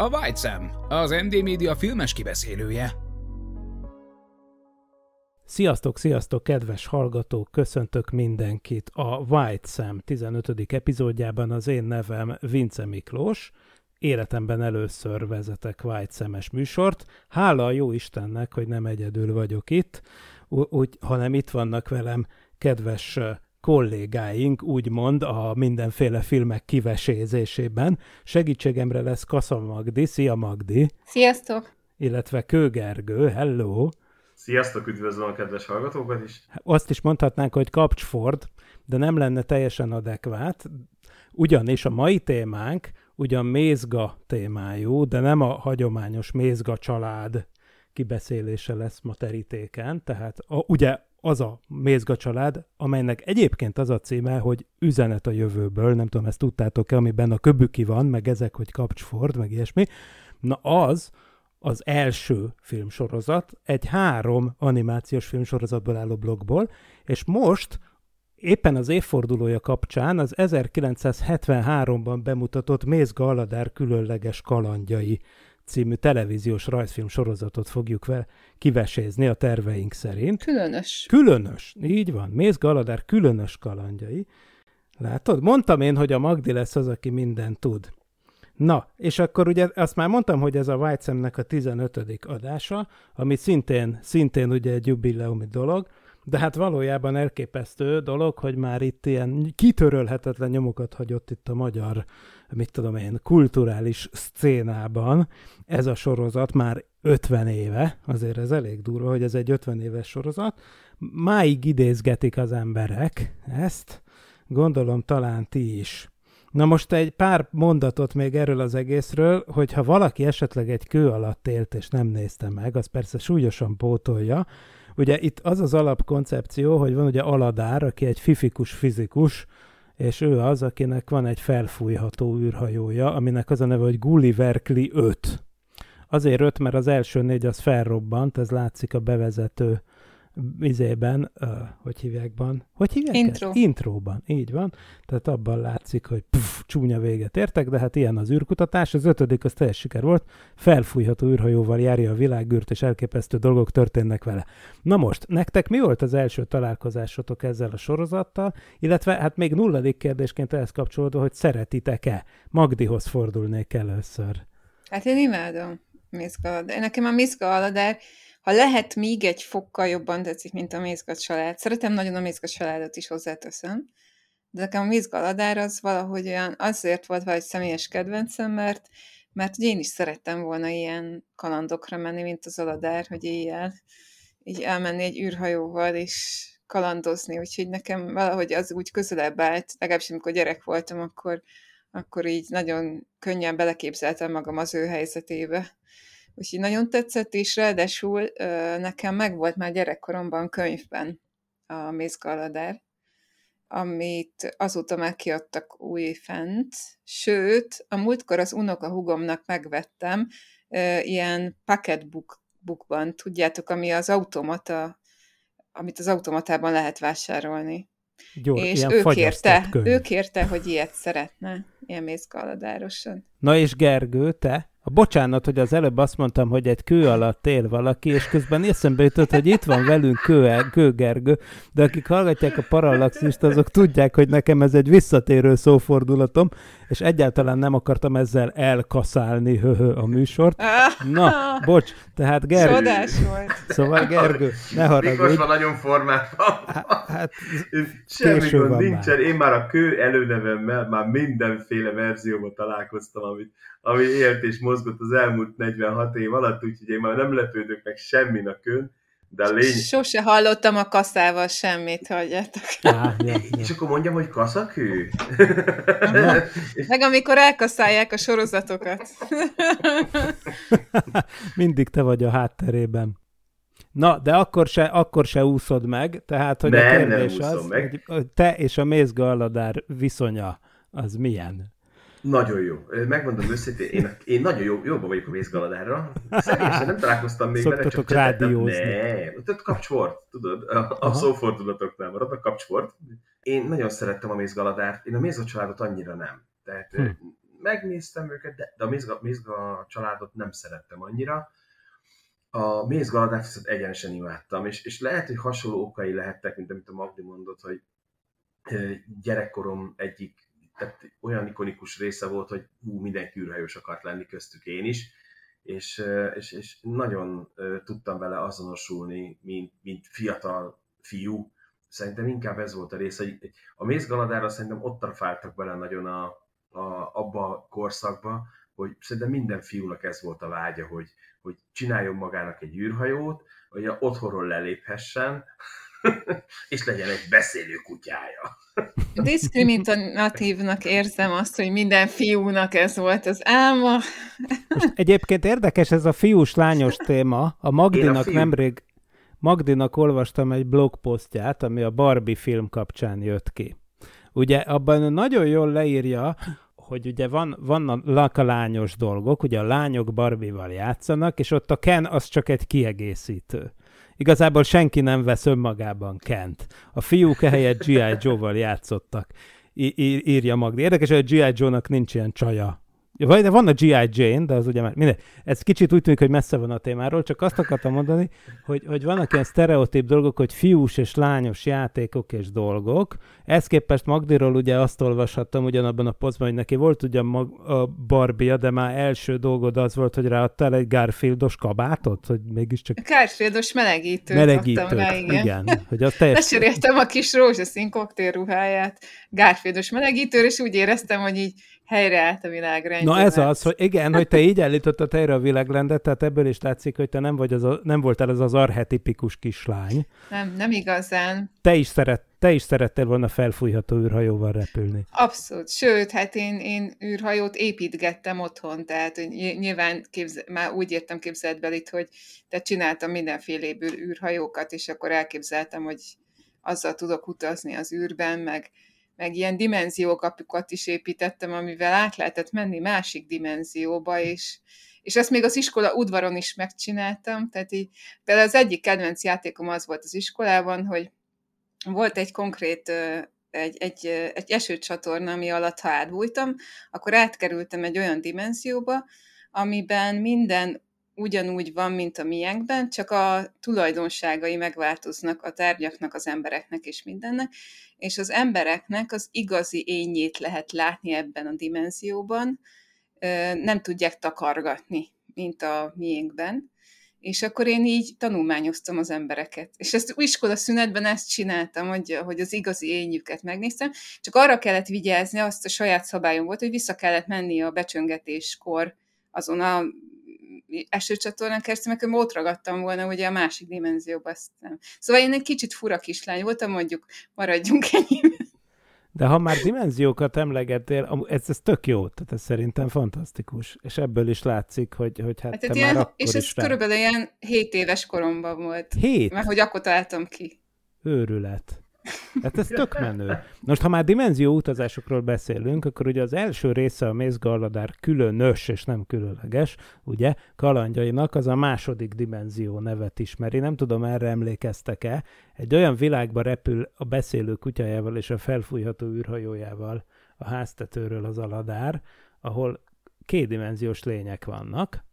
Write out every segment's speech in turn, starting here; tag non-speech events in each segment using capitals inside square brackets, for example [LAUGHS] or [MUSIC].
A White Sam, az MD Media filmes kibeszélője. Sziasztok, sziasztok, kedves hallgatók! Köszöntök mindenkit a White Sam 15. epizódjában. Az én nevem Vince Miklós. Életemben először vezetek White Sam-es műsort. Hála a jó Istennek, hogy nem egyedül vagyok itt, úgy, hanem itt vannak velem kedves kollégáink, úgymond a mindenféle filmek kivesézésében. Segítségemre lesz Kassa Magdi. Szia Magdi! Sziasztok! Illetve Kőgergő. Hello! Sziasztok, üdvözlöm a kedves hallgatókat is. Azt is mondhatnánk, hogy Kapcsford, de nem lenne teljesen adekvát, ugyanis a mai témánk ugyan mézga témájú, de nem a hagyományos mézga család kibeszélése lesz ma terítéken, tehát a, ugye az a mézga család, amelynek egyébként az a címe, hogy Üzenet a jövőből, nem tudom, ezt tudtátok-e, amiben a köbüki van, meg ezek, hogy Kapcsford, meg ilyesmi. Na az, az első filmsorozat, egy három animációs filmsorozatból álló blogból, és most éppen az évfordulója kapcsán az 1973-ban bemutatott Mézga Aladár különleges kalandjai című televíziós rajzfilm sorozatot fogjuk vele kivesézni a terveink szerint. Különös. Különös, így van. Mézga Aladár különös kalandjai. Látod? Mondtam én, hogy a Magdi lesz az, aki mindent tud. Na, és akkor ugye azt már mondtam, hogy ez a White Sam-nek a 15. adása, ami szintén, szintén ugye egy jubileumi dolog, de hát valójában elképesztő dolog, hogy már itt ilyen kitörölhetetlen nyomokat hagyott itt a magyar, mit tudom én, kulturális szcénában. Ez a sorozat már 50 éve, azért ez elég durva, hogy ez egy 50 éves sorozat. Máig idézgetik az emberek ezt, gondolom talán ti is. Na most egy pár mondatot még erről az egészről, hogyha valaki esetleg egy kő alatt élt és nem nézte meg, az persze súlyosan pótolja. Ugye itt az az alapkoncepció, hogy van ugye Aladár, aki egy fifikus fizikus, és ő az, akinek van egy felfújható űrhajója, aminek az a neve, hogy Gulliver Kli 5. Azért 5, mert az első négy az felrobbant, ez látszik a bevezető izében, uh, hogy hívják Hogy hívják Intro. ezt? Intróban, így van. Tehát abban látszik, hogy puf, csúnya véget értek, de hát ilyen az űrkutatás. Az ötödik az teljes siker volt. Felfújható űrhajóval járja a világűrt, és elképesztő dolgok történnek vele. Na most, nektek mi volt az első találkozásotok ezzel a sorozattal, illetve hát még nulladik kérdésként ehhez kapcsolódva, hogy szeretitek-e? Magdihoz fordulnék először. Hát én imádom Mézga Aladár. Nekem a Mézga Aladár, ha lehet, még egy fokkal jobban tetszik, mint a Mézga család. Szeretem nagyon a Mézga családot is hozzáteszem, de nekem a Mézga Aladár az valahogy olyan, azért volt valahogy személyes kedvencem, mert, mert ugye én is szerettem volna ilyen kalandokra menni, mint az Aladár, hogy éjjel így elmenni egy űrhajóval, és kalandozni, úgyhogy nekem valahogy az úgy közelebb állt, legalábbis amikor gyerek voltam, akkor, akkor így nagyon könnyen beleképzeltem magam az ő helyzetébe. Úgyhogy nagyon tetszett, és ráadásul nekem megvolt már gyerekkoromban könyvben a Mézga Aladár, amit azóta már kiadtak új fent, sőt, a múltkor az unoka hugomnak megvettem ilyen pocketbook bookban, tudjátok, ami az automata, amit az automatában lehet vásárolni. Jó, és ő kérte, könyv. ő kérte, hogy ilyet szeretne. Ilyen mézgaladárosan. Na és Gergő, te? A bocsánat, hogy az előbb azt mondtam, hogy egy kő alatt él valaki, és közben eszembe jutott, hogy itt van velünk kő, kő Gergő, de akik hallgatják a parallaxist, azok tudják, hogy nekem ez egy visszatérő szófordulatom, és egyáltalán nem akartam ezzel elkaszálni höhö, a műsort. Na, bocs, tehát Gergő. Csodás volt. Szóval Gergő, ne haragudj. Mikor van nagyon formában. Hát, Semmi gond nincsen. Én már a kő előnevemmel már mindenféle verzióban találkoztam, amit, ami élt és mozgott az elmúlt 46 év alatt, úgyhogy én már nem lepődök meg semmin a kön, de a lény... Sose hallottam a kaszával semmit, hagyjátok. á, ja, ja. És akkor mondjam, hogy kaszakő? [LAUGHS] Meg amikor elkaszálják a sorozatokat. [LAUGHS] Mindig te vagy a hátterében. Na, de akkor se, akkor se úszod meg, tehát, hogy a Nem, nem kérdés úszom az, meg. hogy te és a mézgalladár viszonya, az milyen? Nagyon jó. Megmondom őszintén, én, én nagyon jó, jobban vagyok a mézgaladárra. Szerényesen nem találkoztam még vele, csak Szoktatok rádiózni. Nem, tehát kapcsort, tudod, a, a szófordulatoknál marad a kapcsort. Én nagyon szerettem a mézgaladárt, én a mézga családot annyira nem. Tehát Hm. megnéztem őket, de, de a mézga, mézga családot nem szerettem annyira. A mézgaladárt viszont egyenesen imádtam, és, és lehet, hogy hasonló okai lehettek, mint amit a Magdi mondott, hogy gyerekkorom egyik tehát olyan ikonikus része volt, hogy hú, mindenki űrhajós akart lenni, köztük én is, és, és, és nagyon tudtam vele azonosulni, mint, mint fiatal fiú. Szerintem inkább ez volt a része. A mézgaladára szerintem ott trafáltak bele nagyon a, a, abba a korszakba, hogy szerintem minden fiúnak ez volt a vágya, hogy, hogy csináljon magának egy űrhajót, hogy otthonról leléphessen, [LAUGHS] és legyen egy beszélő kutyája. [LAUGHS] Diszkriminatívnak érzem azt, hogy minden fiúnak ez volt az álma. Most egyébként érdekes ez a fiús-lányos téma. A a Magdinak fiú. nemrég, Magdinak olvastam egy blogposztját, ami a Barbie film kapcsán jött ki. Ugye abban nagyon jól leírja, hogy ugye van, vannak a lányos dolgok, ugye a lányok Barbie-val játszanak, és ott a Ken az csak egy kiegészítő. Igazából senki nem vesz önmagában Kent. A fiúk ehelyett G.I. Joe-val játszottak, í- írja Magdi. Érdekes, hogy a G.I. Joe-nak nincs ilyen csaja. Vagy de van a G.I. Jane, de az ugye már mindegy. Ez kicsit úgy tűnik, hogy messze van a témáról, csak azt akartam mondani, hogy, hogy vannak ilyen sztereotíp dolgok, hogy fiús és lányos játékok és dolgok. Ezt képest Magdiról ugye azt olvashattam ugyanabban a posztban, hogy neki volt ugye mag, a Barbie, de már első dolgod az volt, hogy ráadtál egy Garfieldos kabátot, hogy mégiscsak Kárféldos melegítőt melegítőt. rá, igen. igen. Hogy az teljes... [LAUGHS] Lecseréltem a kis rózsaszín koktélruháját Gárféldos melegítőre, és úgy éreztem, hogy így helyreállt a világrend. Na ez az, hogy igen, hogy te így állítottad helyre a világrendet, tehát ebből is látszik, hogy te nem, vagy az a, nem voltál az az arhetipikus kislány. Nem, nem igazán. Te is, szeret, te is szerettél volna felfújható űrhajóval repülni. Abszolút. Sőt, hát én, én űrhajót építgettem otthon, tehát hogy nyilván képze, már úgy értem képzeletbelit, hogy tehát csináltam mindenféléből űrhajókat, és akkor elképzeltem, hogy azzal tudok utazni az űrben, meg, meg ilyen dimenziókapukat is építettem, amivel át lehetett menni másik dimenzióba, és, és ezt még az iskola udvaron is megcsináltam, tehát így, például az egyik kedvenc játékom az volt az iskolában, hogy volt egy konkrét egy, egy, egy esőcsatorna, ami alatt, ha átbújtam, akkor átkerültem egy olyan dimenzióba, amiben minden ugyanúgy van, mint a miénkben, csak a tulajdonságai megváltoznak a tárgyaknak, az embereknek és mindennek, és az embereknek az igazi ényét lehet látni ebben a dimenzióban, nem tudják takargatni, mint a miénkben, és akkor én így tanulmányoztam az embereket. És ezt iskola szünetben ezt csináltam, hogy, hogy az igazi ényüket megnéztem, csak arra kellett vigyázni, azt a saját szabályom volt, hogy vissza kellett menni a becsöngetéskor azon a esőcsatornán keresztül, mert ott ragadtam volna ugye a másik dimenzióba. Azt nem. Szóval én egy kicsit fura kislány voltam, mondjuk maradjunk ennyi. De ha már dimenziókat emlegettél, ez, ez tök jó, tehát ez szerintem fantasztikus. És ebből is látszik, hogy, hogy hát, Hát, te hát már ilyen, akkor és ez is rá... körülbelül ilyen 7 éves koromban volt. Hét? Mert hogy akkor találtam ki. Őrület. Hát ez tök menő. Most, ha már dimenzió utazásokról beszélünk, akkor ugye az első része a Mézgalladár különös és nem különleges, ugye, kalandjainak az a második dimenzió nevet ismeri. Nem tudom, erre emlékeztek-e. Egy olyan világba repül a beszélő kutyájával és a felfújható űrhajójával a háztetőről az aladár, ahol kétdimenziós lények vannak,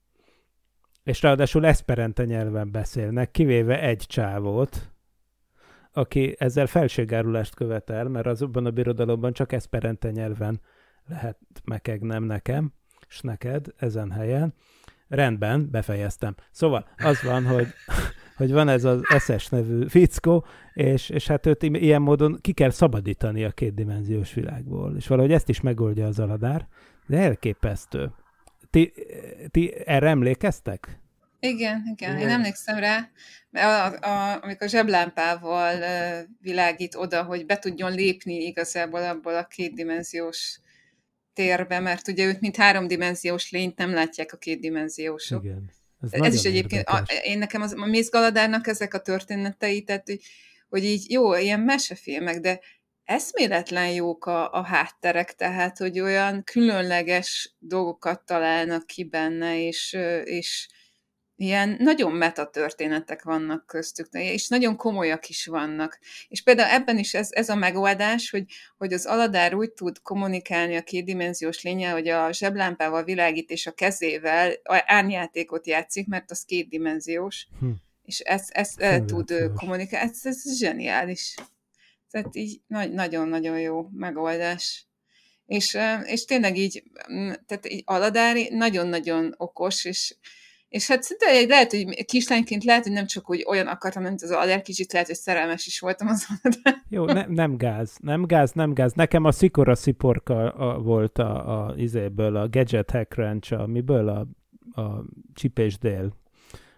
és ráadásul eszperente nyelven beszélnek, kivéve egy csávót, aki ezzel felségárulást követel, mert azokban a birodalomban csak eszperente nyelven lehet mekegnem nekem, és neked ezen helyen. Rendben, befejeztem. Szóval az van, hogy, [LAUGHS] hogy van ez az SS nevű fickó, és, és hát őt ilyen módon ki kell szabadítani a kétdimenziós világból. És valahogy ezt is megoldja az aladár, de elképesztő. Ti, ti erre emlékeztek? Igen, igen, én emlékszem rá, mert a, a, amikor zseblámpával világít oda, hogy be tudjon lépni igazából abból a kétdimenziós térbe, mert ugye őt, mint háromdimenziós lényt nem látják a kétdimenziósok. Igen. Ez, ez is egyébként, a, én nekem az, a Mész Galadárnak ezek a történetei, tehát hogy, hogy így jó, ilyen mesefilmek, de eszméletlen jók a, a hátterek, tehát hogy olyan különleges dolgokat találnak ki benne, és, és ilyen nagyon meta történetek vannak köztük, és nagyon komolyak is vannak. És például ebben is ez, ez a megoldás, hogy, hogy az Aladár úgy tud kommunikálni a kétdimenziós lényel, hogy a zseblámpával világít, és a kezével árnyátékot játszik, mert az kétdimenziós, hm. és ezt, ezt tud kommunikálni. Ez, ez zseniális. Tehát így nagyon-nagyon jó megoldás. És, és tényleg így, tehát így Aladári nagyon-nagyon okos, és és hát szinte lehet, hogy kislányként lehet, hogy nem csak úgy olyan akartam, mint az Aler, kicsit lehet, hogy szerelmes is voltam azon. De... Jó, ne, nem gáz, nem gáz, nem gáz. Nekem a Szikora Sziporka a, volt a, a, izéből, a Gadget Hack Ranch, amiből a, a Csipés Dél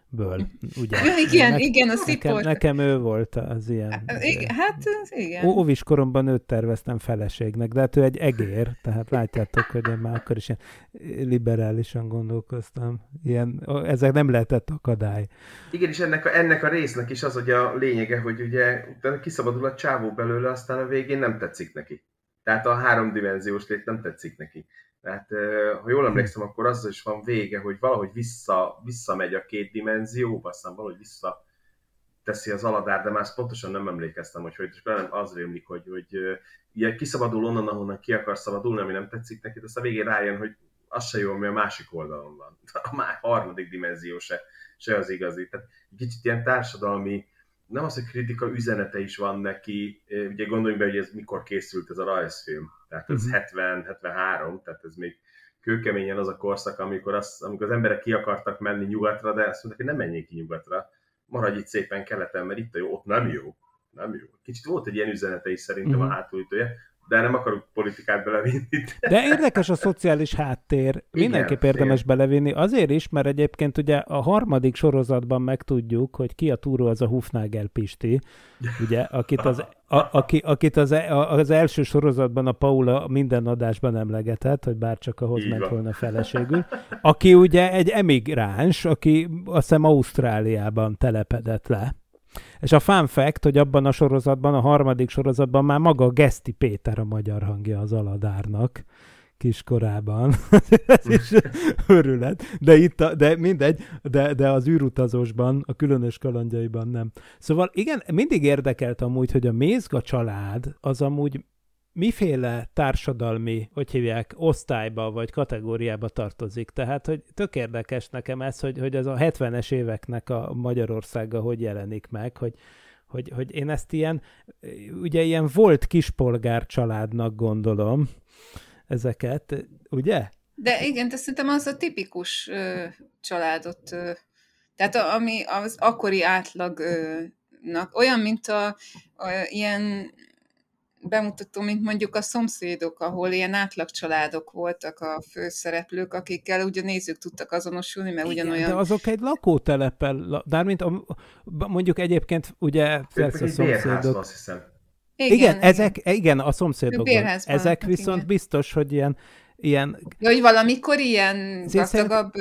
ből, ugye? [LAUGHS] igen, ne, igen, a szipor. Nekem, nekem ő volt az ilyen. Igen, hát igen. Óvis koromban őt terveztem feleségnek, de hát ő egy egér, tehát látjátok, hogy én már akkor is ilyen liberálisan gondolkoztam. Ilyen, ezek nem lehetett akadály. Igen, és ennek a, ennek a résznek is az, hogy a lényege, hogy ugye utána kiszabadul a csávó belőle, aztán a végén nem tetszik neki. Tehát a háromdimenziós lét nem tetszik neki. Tehát, ha jól emlékszem, akkor az is van vége, hogy valahogy vissza, visszamegy a két dimenzióba, aztán valahogy vissza teszi az aladár, de már pontosan nem emlékeztem, hogy hogy, és nem az rémlik, hogy, hogy ilyen kiszabadul onnan, ahonnan ki akar szabadulni, ami nem tetszik neki, de aztán végén rájön, hogy az se jó, ami a másik oldalon van. [LAUGHS] A már harmadik dimenzió se, se az igazi. Tehát kicsit ilyen társadalmi, nem az, hogy kritika üzenete is van neki, ugye gondoljunk be, hogy ez mikor készült ez a rajzfilm, tehát ez uh-huh. 70-73, tehát ez még kőkeményen az a korszak, amikor, az, amikor az emberek ki akartak menni nyugatra, de azt mondták, hogy nem menjék ki nyugatra, maradj itt szépen keleten, mert itt a jó, ott nem jó, nem jó. Kicsit volt egy ilyen üzenete is szerintem uh-huh. a mhm. hátulütője, de nem akarok politikát belevinni. De érdekes a szociális háttér. Mindenképp Igen, érdemes igen. belevinni. Azért is, mert egyébként ugye a harmadik sorozatban megtudjuk, hogy ki a túró az a Hufnagel Pisti, ugye, akit az, a, aki, akit az, e, az első sorozatban a Paula minden adásban emlegetett, hogy bár csak ahhoz Így ment van. volna feleségül, aki ugye egy emigráns, aki azt hiszem Ausztráliában telepedett le és a fun fact, hogy abban a sorozatban, a harmadik sorozatban már maga Geszti Péter a magyar hangja az Aladárnak kiskorában. [LAUGHS] Ez is örület. De itt, a, de mindegy, de, de az űrutazósban, a különös kalandjaiban nem. Szóval igen, mindig érdekelt amúgy, hogy a Mézga család az amúgy miféle társadalmi, hogy hívják, osztályba vagy kategóriába tartozik. Tehát, hogy tök érdekes nekem ez, hogy, hogy ez a 70-es éveknek a Magyarországa hogy jelenik meg, hogy, hogy, hogy én ezt ilyen, ugye ilyen volt kispolgár családnak gondolom ezeket, ugye? De igen, de szerintem az a tipikus ö, családot, ö, tehát a, ami az akkori átlagnak, olyan, mint a, a ilyen bemutató, mint mondjuk a szomszédok, ahol ilyen átlagcsaládok voltak a főszereplők, akikkel ugye nézők tudtak azonosulni, mert Igen, ugyanolyan... de azok egy lakótelepel, de mint a, mondjuk egyébként ugye persze a szomszédok... azt hiszem. Igen, igen, ezek, igen, a szomszédok. Ezek viszont igen. biztos, hogy ilyen, ilyen... Ja, hogy valamikor ilyen gazdagabb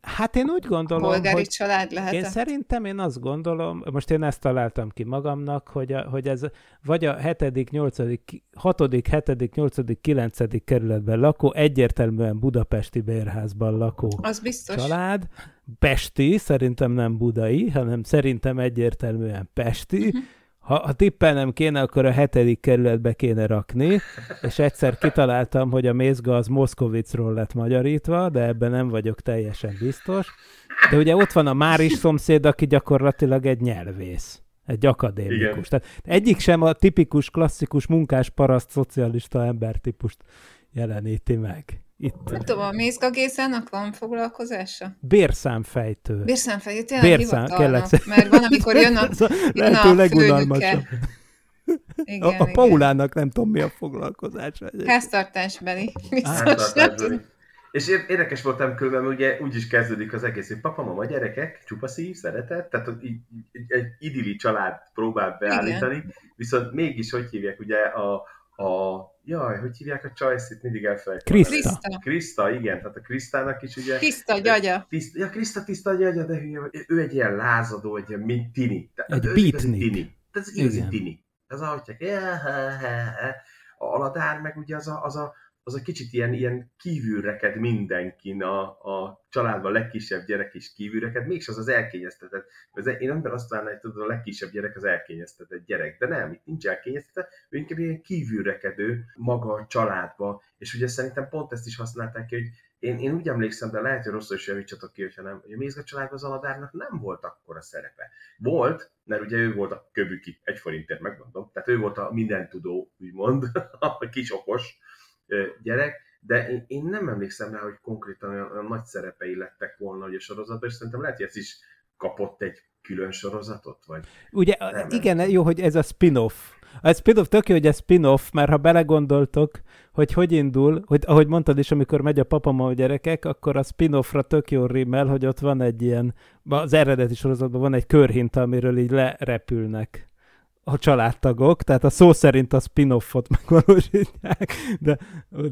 Hát én úgy gondolom, Polgári hogy család lehet. Én szerintem én azt gondolom, most én ezt találtam ki magamnak, hogy, a, hogy ez vagy a 7., 8., 6., 7., 8., 9. kerületben lakó, egyértelműen budapesti bérházban lakó az biztos. család. Pesti, szerintem nem budai, hanem szerintem egyértelműen pesti. Uh-huh ha, ha tippelnem kéne, akkor a hetedik kerületbe kéne rakni, és egyszer kitaláltam, hogy a mézga az Moszkovicról lett magyarítva, de ebben nem vagyok teljesen biztos. De ugye ott van a Máris szomszéd, aki gyakorlatilag egy nyelvész. Egy akadémikus. Igen. Tehát egyik sem a tipikus, klasszikus munkás, paraszt, szocialista embertípust jeleníti meg. Itt Nem tudom, a Mézga Gézának van foglalkozása? bérszámfejtő. Bérszámfejtő, tényleg Bérszám, kellett- mert van, amikor jön a, jön lehető a legunalmasabb. [LAUGHS] Igen, A, a igen. Paulának nem tudom mi a foglalkozása. Háztartásbeli. Háztartásbeli. És ér- érdekes voltam különben, ugye úgy is kezdődik az egész, hogy papa, mama, gyerekek, csupa szív, szeretet, tehát így, egy idilli család próbál beállítani, Igen. viszont mégis, hogy hívják ugye a, a jaj, hogy hívják a csajszit, mindig elfelejtem. Kriszta. Kriszta. Kriszta, igen, tehát a Krisztának is ugye... Tiszta gyagya. Tiszta, ja, Kriszta tiszta gyagya, de hülye, ő egy ilyen lázadó, egy ilyen mint tini. Tehát Egy beatnik. Tini. Tehát ez igazi tini. Ez ahogy csak, ja, ha, ha, ha. a aladár meg ugye az a, az a, az a kicsit ilyen, ilyen kívülreked mindenkin, a, a családban a legkisebb gyerek is kívülreked, mégis az az elkényeztetett. Az, én ember azt várná, hogy tudod, a legkisebb gyerek az elkényeztetett gyerek, de nem, itt nincs elkényeztetett, ő inkább ilyen kívülrekedő maga a családba, és ugye szerintem pont ezt is használták ki, hogy én, én úgy emlékszem, de lehet, hogy rosszul is javítsatok ki, hogyha nem, hogy a Mézga családban az Aladárnak nem volt akkora szerepe. Volt, mert ugye ő volt a köbüki, egy forintért megmondom, tehát ő volt a mindentudó, úgymond, [LAUGHS] a kis okos gyerek, de én, nem emlékszem rá, hogy konkrétan olyan, olyan nagy szerepei lettek volna hogy a sorozatban, és szerintem lehet, hogy ez is kapott egy külön sorozatot, vagy Ugye, Nem, nem igen, tudom. jó, hogy ez a spin-off. A spin-off tök jó, hogy ez spin-off, mert ha belegondoltok, hogy hogy indul, hogy ahogy mondtad is, amikor megy a papama a gyerekek, akkor a spin-offra tök jó rímel, hogy ott van egy ilyen, az eredeti sorozatban van egy körhinta, amiről így lerepülnek a családtagok, tehát a szó szerint a spin-offot [LAUGHS] megvalósítják, de,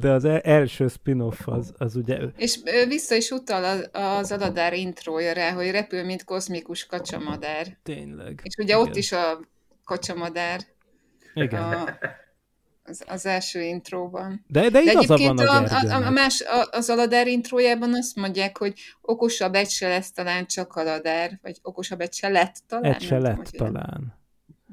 de az e- első spin-off az, az ugye És vissza is utal az, az Aladár intrója rá, hogy repül, mint kozmikus kacsamadár. tényleg. És ugye ott is a kacsamadár Igen. a, az, az első intróban. De, de De igaza van a a, a, a más, a, az Aladár intrójában azt mondják, hogy okosabb egy se lesz talán csak Aladár, vagy okosabb egy se lett talán. Egy se lett hogy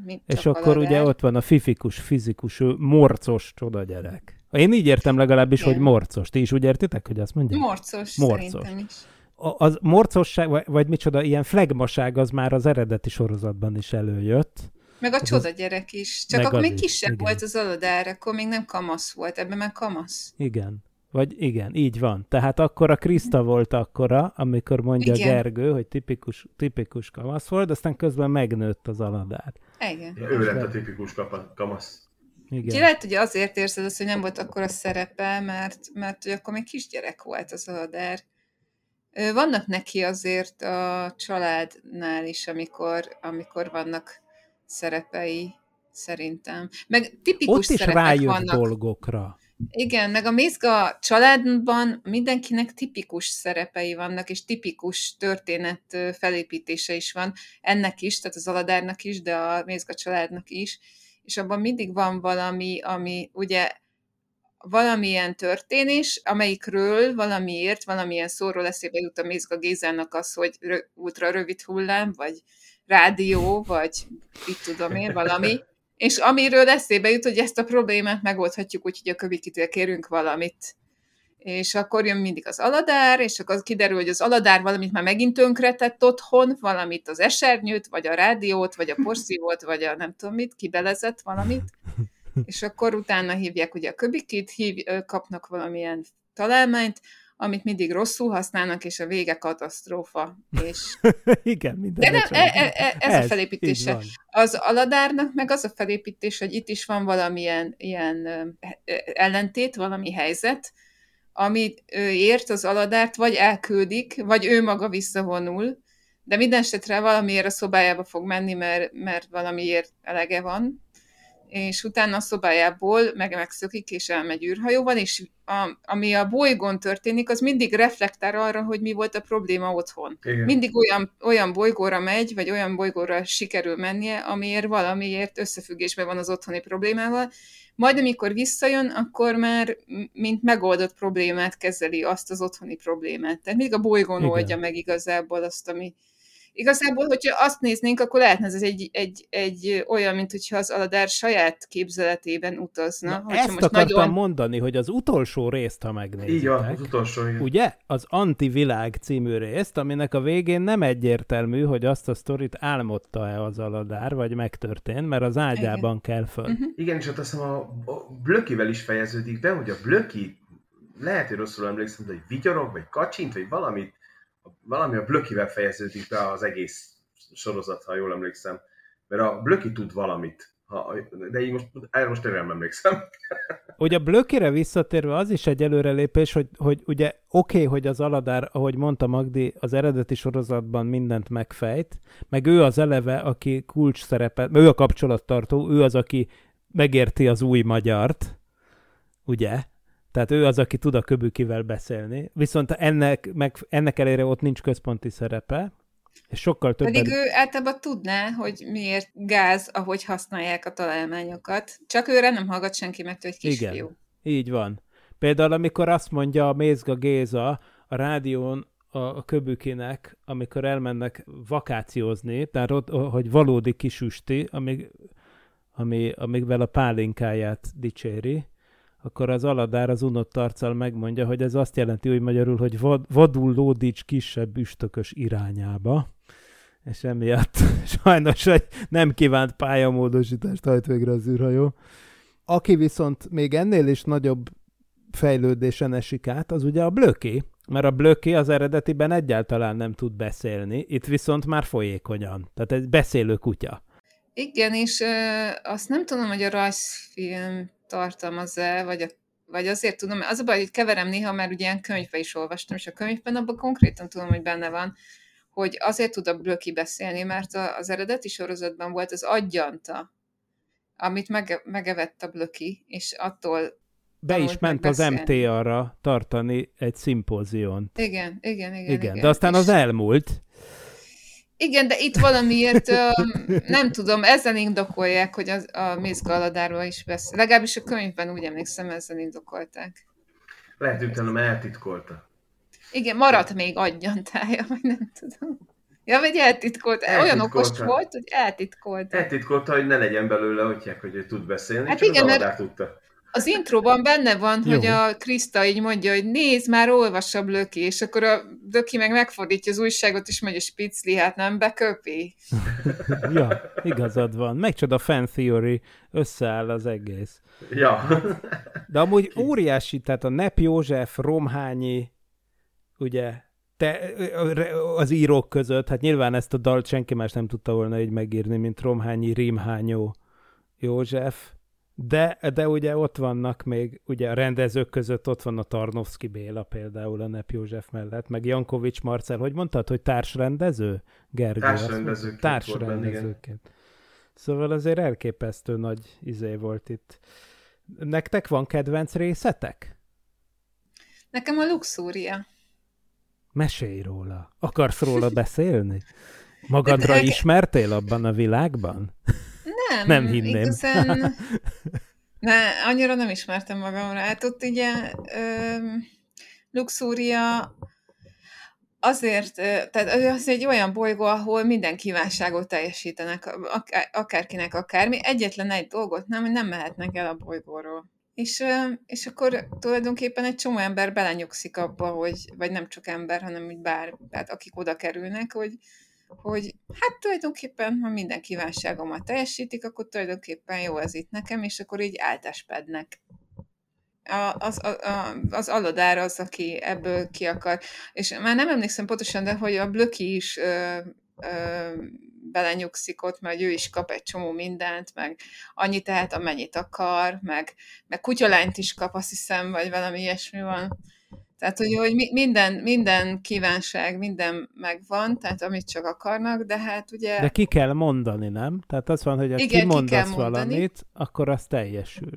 mint És akkor ugye ott van a fifikus, fizikus, morcos csoda gyerek. Én így értem legalábbis, Igen. hogy morcos. Ti is úgy értitek, hogy azt mondják? Morcos, Morcos. szerintem is. A- az morcosság, vagy, vagy micsoda, ilyen flegmaság az már az eredeti sorozatban is előjött. Meg a Ez csoda gyerek is. Csak akkor még is, kisebb igen. volt az Aladár, akkor még nem kamasz volt, ebben már kamasz. Igen. Vagy igen, így van. Tehát akkor a Krista volt akkora, amikor mondja Igen. Gergő, hogy tipikus, tipikus kamasz volt, aztán közben megnőtt az aladár. Igen. Ja, ő lett a tipikus kapa, kamasz. Ki Igen. lehet, hogy azért érzed azt, hogy nem volt akkor a szerepe, mert, mert hogy akkor még kisgyerek volt az Aladár. Vannak neki azért a családnál is, amikor, amikor vannak szerepei, szerintem. Meg tipikus Ott is szerepek rájött vannak. dolgokra. Igen, meg a Mézga családban mindenkinek tipikus szerepei vannak, és tipikus történet felépítése is van. Ennek is, tehát az Aladárnak is, de a Mézga családnak is. És abban mindig van valami, ami ugye valamilyen történés, amelyikről valamiért, valamilyen szóról eszébe jut a Mézga Gézának az, hogy rö- ultra rövid hullám, vagy rádió, vagy itt tudom én, valami. [LAUGHS] És amiről eszébe jut, hogy ezt a problémát megoldhatjuk, úgyhogy a kövikitől kérünk valamit. És akkor jön mindig az aladár, és akkor kiderül, hogy az aladár valamit már megint tönkretett otthon, valamit az esernyőt, vagy a rádiót, vagy a porszívót, vagy a nem tudom mit, kibelezett valamit. [LAUGHS] És akkor utána hívják ugye a köbikit, hív, kapnak valamilyen találmányt, amit mindig rosszul használnak, és a vége katasztrófa. És [LAUGHS] Igen, minden. de nem, e, e, e, ez, a így felépítése. Az aladárnak meg az a felépítés, hogy itt is van valamilyen ilyen ellentét, valami helyzet, ami ö, ért az aladárt, vagy elküldik, vagy ő maga visszavonul, de minden esetre valamiért a szobájába fog menni, mert, mert valamiért elege van, és utána a szobájából meg megszökik, és elmegy űrhajóval, és a, ami a bolygón történik, az mindig reflektál arra, hogy mi volt a probléma otthon Igen. mindig olyan, olyan bolygóra megy, vagy olyan bolygóra sikerül mennie, amiért valamiért összefüggésben van az otthoni problémával. Majd amikor visszajön, akkor már mint megoldott problémát kezeli azt az otthoni problémát. Tehát mindig a bolygón Igen. oldja meg igazából azt, ami... Igazából, hogyha azt néznénk, akkor lehetne ez egy, egy, egy olyan, mint hogyha az Aladár saját képzeletében utazna. Na, ezt most akartam nagyon... mondani, hogy az utolsó részt, ha megnézitek, Így van, az utolsó. igen. ugye? Az Antivilág című részt, aminek a végén nem egyértelmű, hogy azt a sztorit álmodta-e az Aladár, vagy megtörtént, mert az ágyában kell föl. Mhm. Igen, és ott azt hiszem a, a Blökivel is fejeződik be, hogy a Blöki, lehet, hogy rosszul emlékszem, de hogy vigyorog, vagy kacsint, vagy valamit, valami a Blökivel fejeződik be az egész sorozat, ha jól emlékszem. Mert a Blöki tud valamit. Ha, de így most, erre most nem emlékszem. Ugye a blökére visszatérve az is egy előrelépés, hogy, hogy ugye oké, okay, hogy az Aladár, ahogy mondta Magdi, az eredeti sorozatban mindent megfejt, meg ő az eleve, aki kulcs szerepet, ő a kapcsolattartó, ő az, aki megérti az új magyart, ugye? Tehát ő az, aki tud a köbükivel beszélni, viszont ennek, meg, ennek elére ott nincs központi szerepe, és sokkal többen... Pedig ő általában tudná, hogy miért gáz, ahogy használják a találmányokat. Csak őre nem hallgat senki, mert ő egy kisfiú. Igen, így van. Például, amikor azt mondja a Mézga Géza a rádión a, a köbükinek, amikor elmennek vakációzni, tehát ott, hogy valódi kisüsti, amíg, ami, amígvel a pálinkáját dicséri, akkor az aladár az unott arccal megmondja, hogy ez azt jelenti úgy magyarul, hogy vad, vadul lódíts kisebb üstökös irányába, és emiatt [LAUGHS] sajnos hogy nem kívánt pályamódosítást hajt végre az űrhajó. Aki viszont még ennél is nagyobb fejlődésen esik át, az ugye a blöki, mert a blöki az eredetiben egyáltalán nem tud beszélni, itt viszont már folyékonyan, tehát egy beszélő kutya. Igen, és ö, azt nem tudom, hogy a rajzfilm tartalmaz-e, vagy, a, vagy azért tudom, az a baj, hogy keverem néha, mert ugye ilyen könyvbe is olvastam, és a könyvben abban konkrétan tudom, hogy benne van, hogy azért tud a Blöki beszélni, mert az eredeti sorozatban volt az aggyanta, amit mege, megevett a Blöki, és attól Be is ment az. MTA-ra tartani egy szimpóziont. Igen, igen, igen. Igen, de aztán és, az elmúlt. Igen, de itt valamiért nem tudom, ezzel indokolják, hogy az, a Mész Galadáról is beszél. Legalábbis a könyvben úgy emlékszem, ezzel indokolták. Lehet, hogy utána eltitkolta. Igen, maradt még aggyantája, vagy nem tudom. Ja, vagy eltitkolt. Olyan Eltitkolta. okos volt, hogy eltitkolt. Eltitkolta, hogy ne legyen belőle, hogy, hogy ő tud beszélni, Hát csak igen, az mert- tudta. Az intróban benne van, Jó. hogy a Krista így mondja, hogy nézd, már olvas a Blöki, és akkor a Blöki meg megfordítja az újságot, és mondja, Spicli, hát nem beköpi. [LAUGHS] Ja, igazad van. Megcsoda fan theory, összeáll az egész. Ja. De amúgy óriási, tehát a Nep József, Romhányi, ugye, te, az írók között, hát nyilván ezt a dalt senki más nem tudta volna így megírni, mint Romhányi, Rímhányó, József, de, de ugye ott vannak még, ugye a rendezők között ott van a Tarnovszki Béla például a Nep József mellett, meg Jankovics Marcel, hogy mondtad, hogy társrendező? Gergő. Társrendezőként. Társrendezőként. Szóval azért elképesztő nagy izé volt itt. Nektek van kedvenc részetek? Nekem a luxúria. Mesélj róla. Akarsz róla [LAUGHS] beszélni? Magadra ismertél abban a világban? Nem, Nem hinném. Igazán, [LAUGHS] ne, annyira nem ismertem magamra. Hát ott ugye öm, luxúria azért, ö, tehát az egy olyan bolygó, ahol minden kívánságot teljesítenek, akár, akárkinek akármi. Egyetlen egy dolgot nem, hogy nem mehetnek el a bolygóról. És, ö, és akkor tulajdonképpen egy csomó ember belenyugszik abba, hogy, vagy nem csak ember, hanem úgy bár, tehát akik oda kerülnek, hogy, hogy hát tulajdonképpen, ha minden kívánságomat teljesítik, akkor tulajdonképpen jó ez itt nekem, és akkor így áltáspednek. A, az, a, a, az alodár az, aki ebből ki akar. És már nem emlékszem pontosan, de hogy a Blöki is ö, ö, belenyugszik ott, mert ő is kap egy csomó mindent, meg annyi tehát, amennyit akar, meg, meg kutyalányt is kap, azt hiszem, vagy valami ilyesmi van. Tehát, hogy, hogy mi- minden, minden kívánság, minden megvan, tehát amit csak akarnak, de hát ugye... De ki kell mondani, nem? Tehát az van, hogy ha Igen, ki kimondasz mondani. valamit, akkor az teljesül.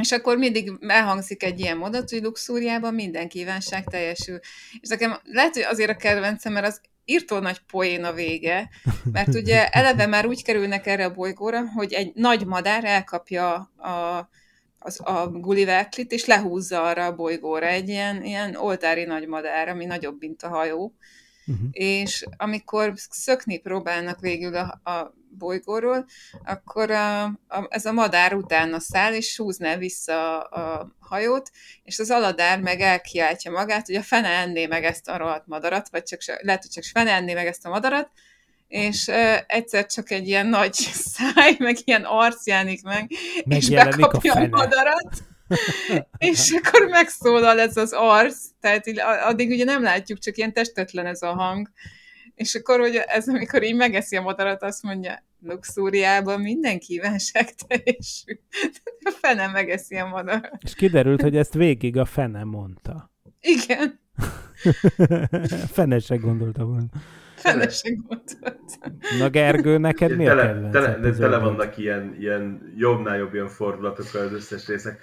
És akkor mindig elhangzik egy ilyen mondat, hogy luxúriában minden kívánság teljesül. És nekem lehet, hogy azért a kedvencem, mert az írtó nagy poén a vége, mert ugye [LAUGHS] eleve már úgy kerülnek erre a bolygóra, hogy egy nagy madár elkapja a, az, a Gulliverklit, és lehúzza arra a bolygóra egy ilyen, ilyen oltári nagy madár, ami nagyobb, mint a hajó, uh-huh. és amikor szökni próbálnak végül a, a bolygóról, akkor a, a, ez a madár utána száll, és húzná vissza a, a hajót, és az aladár meg elkiáltja magát, hogy a fene enné meg ezt a rohadt madarat, vagy csak, lehet, hogy csak fene enné meg ezt a madarat, és uh, egyszer csak egy ilyen nagy [LAUGHS] száj, meg ilyen arc jánik meg, és bekapja a, a madarat, [LAUGHS] és akkor megszólal ez az arc, tehát addig ugye nem látjuk, csak ilyen testetlen ez a hang, és akkor, hogy ez amikor így megeszi a madarat, azt mondja, luxúriában minden kívánság teljesül. [LAUGHS] A fene megeszi a madarat. És kiderült, hogy ezt végig a fene mondta. Igen. fene se gondolta volna. Fene se gondolta. Na Gergő, neked mi a tele, tele, tele, tele vannak ilyen, ilyen jobbnál jobb ilyen fordulatokkal az összes részek.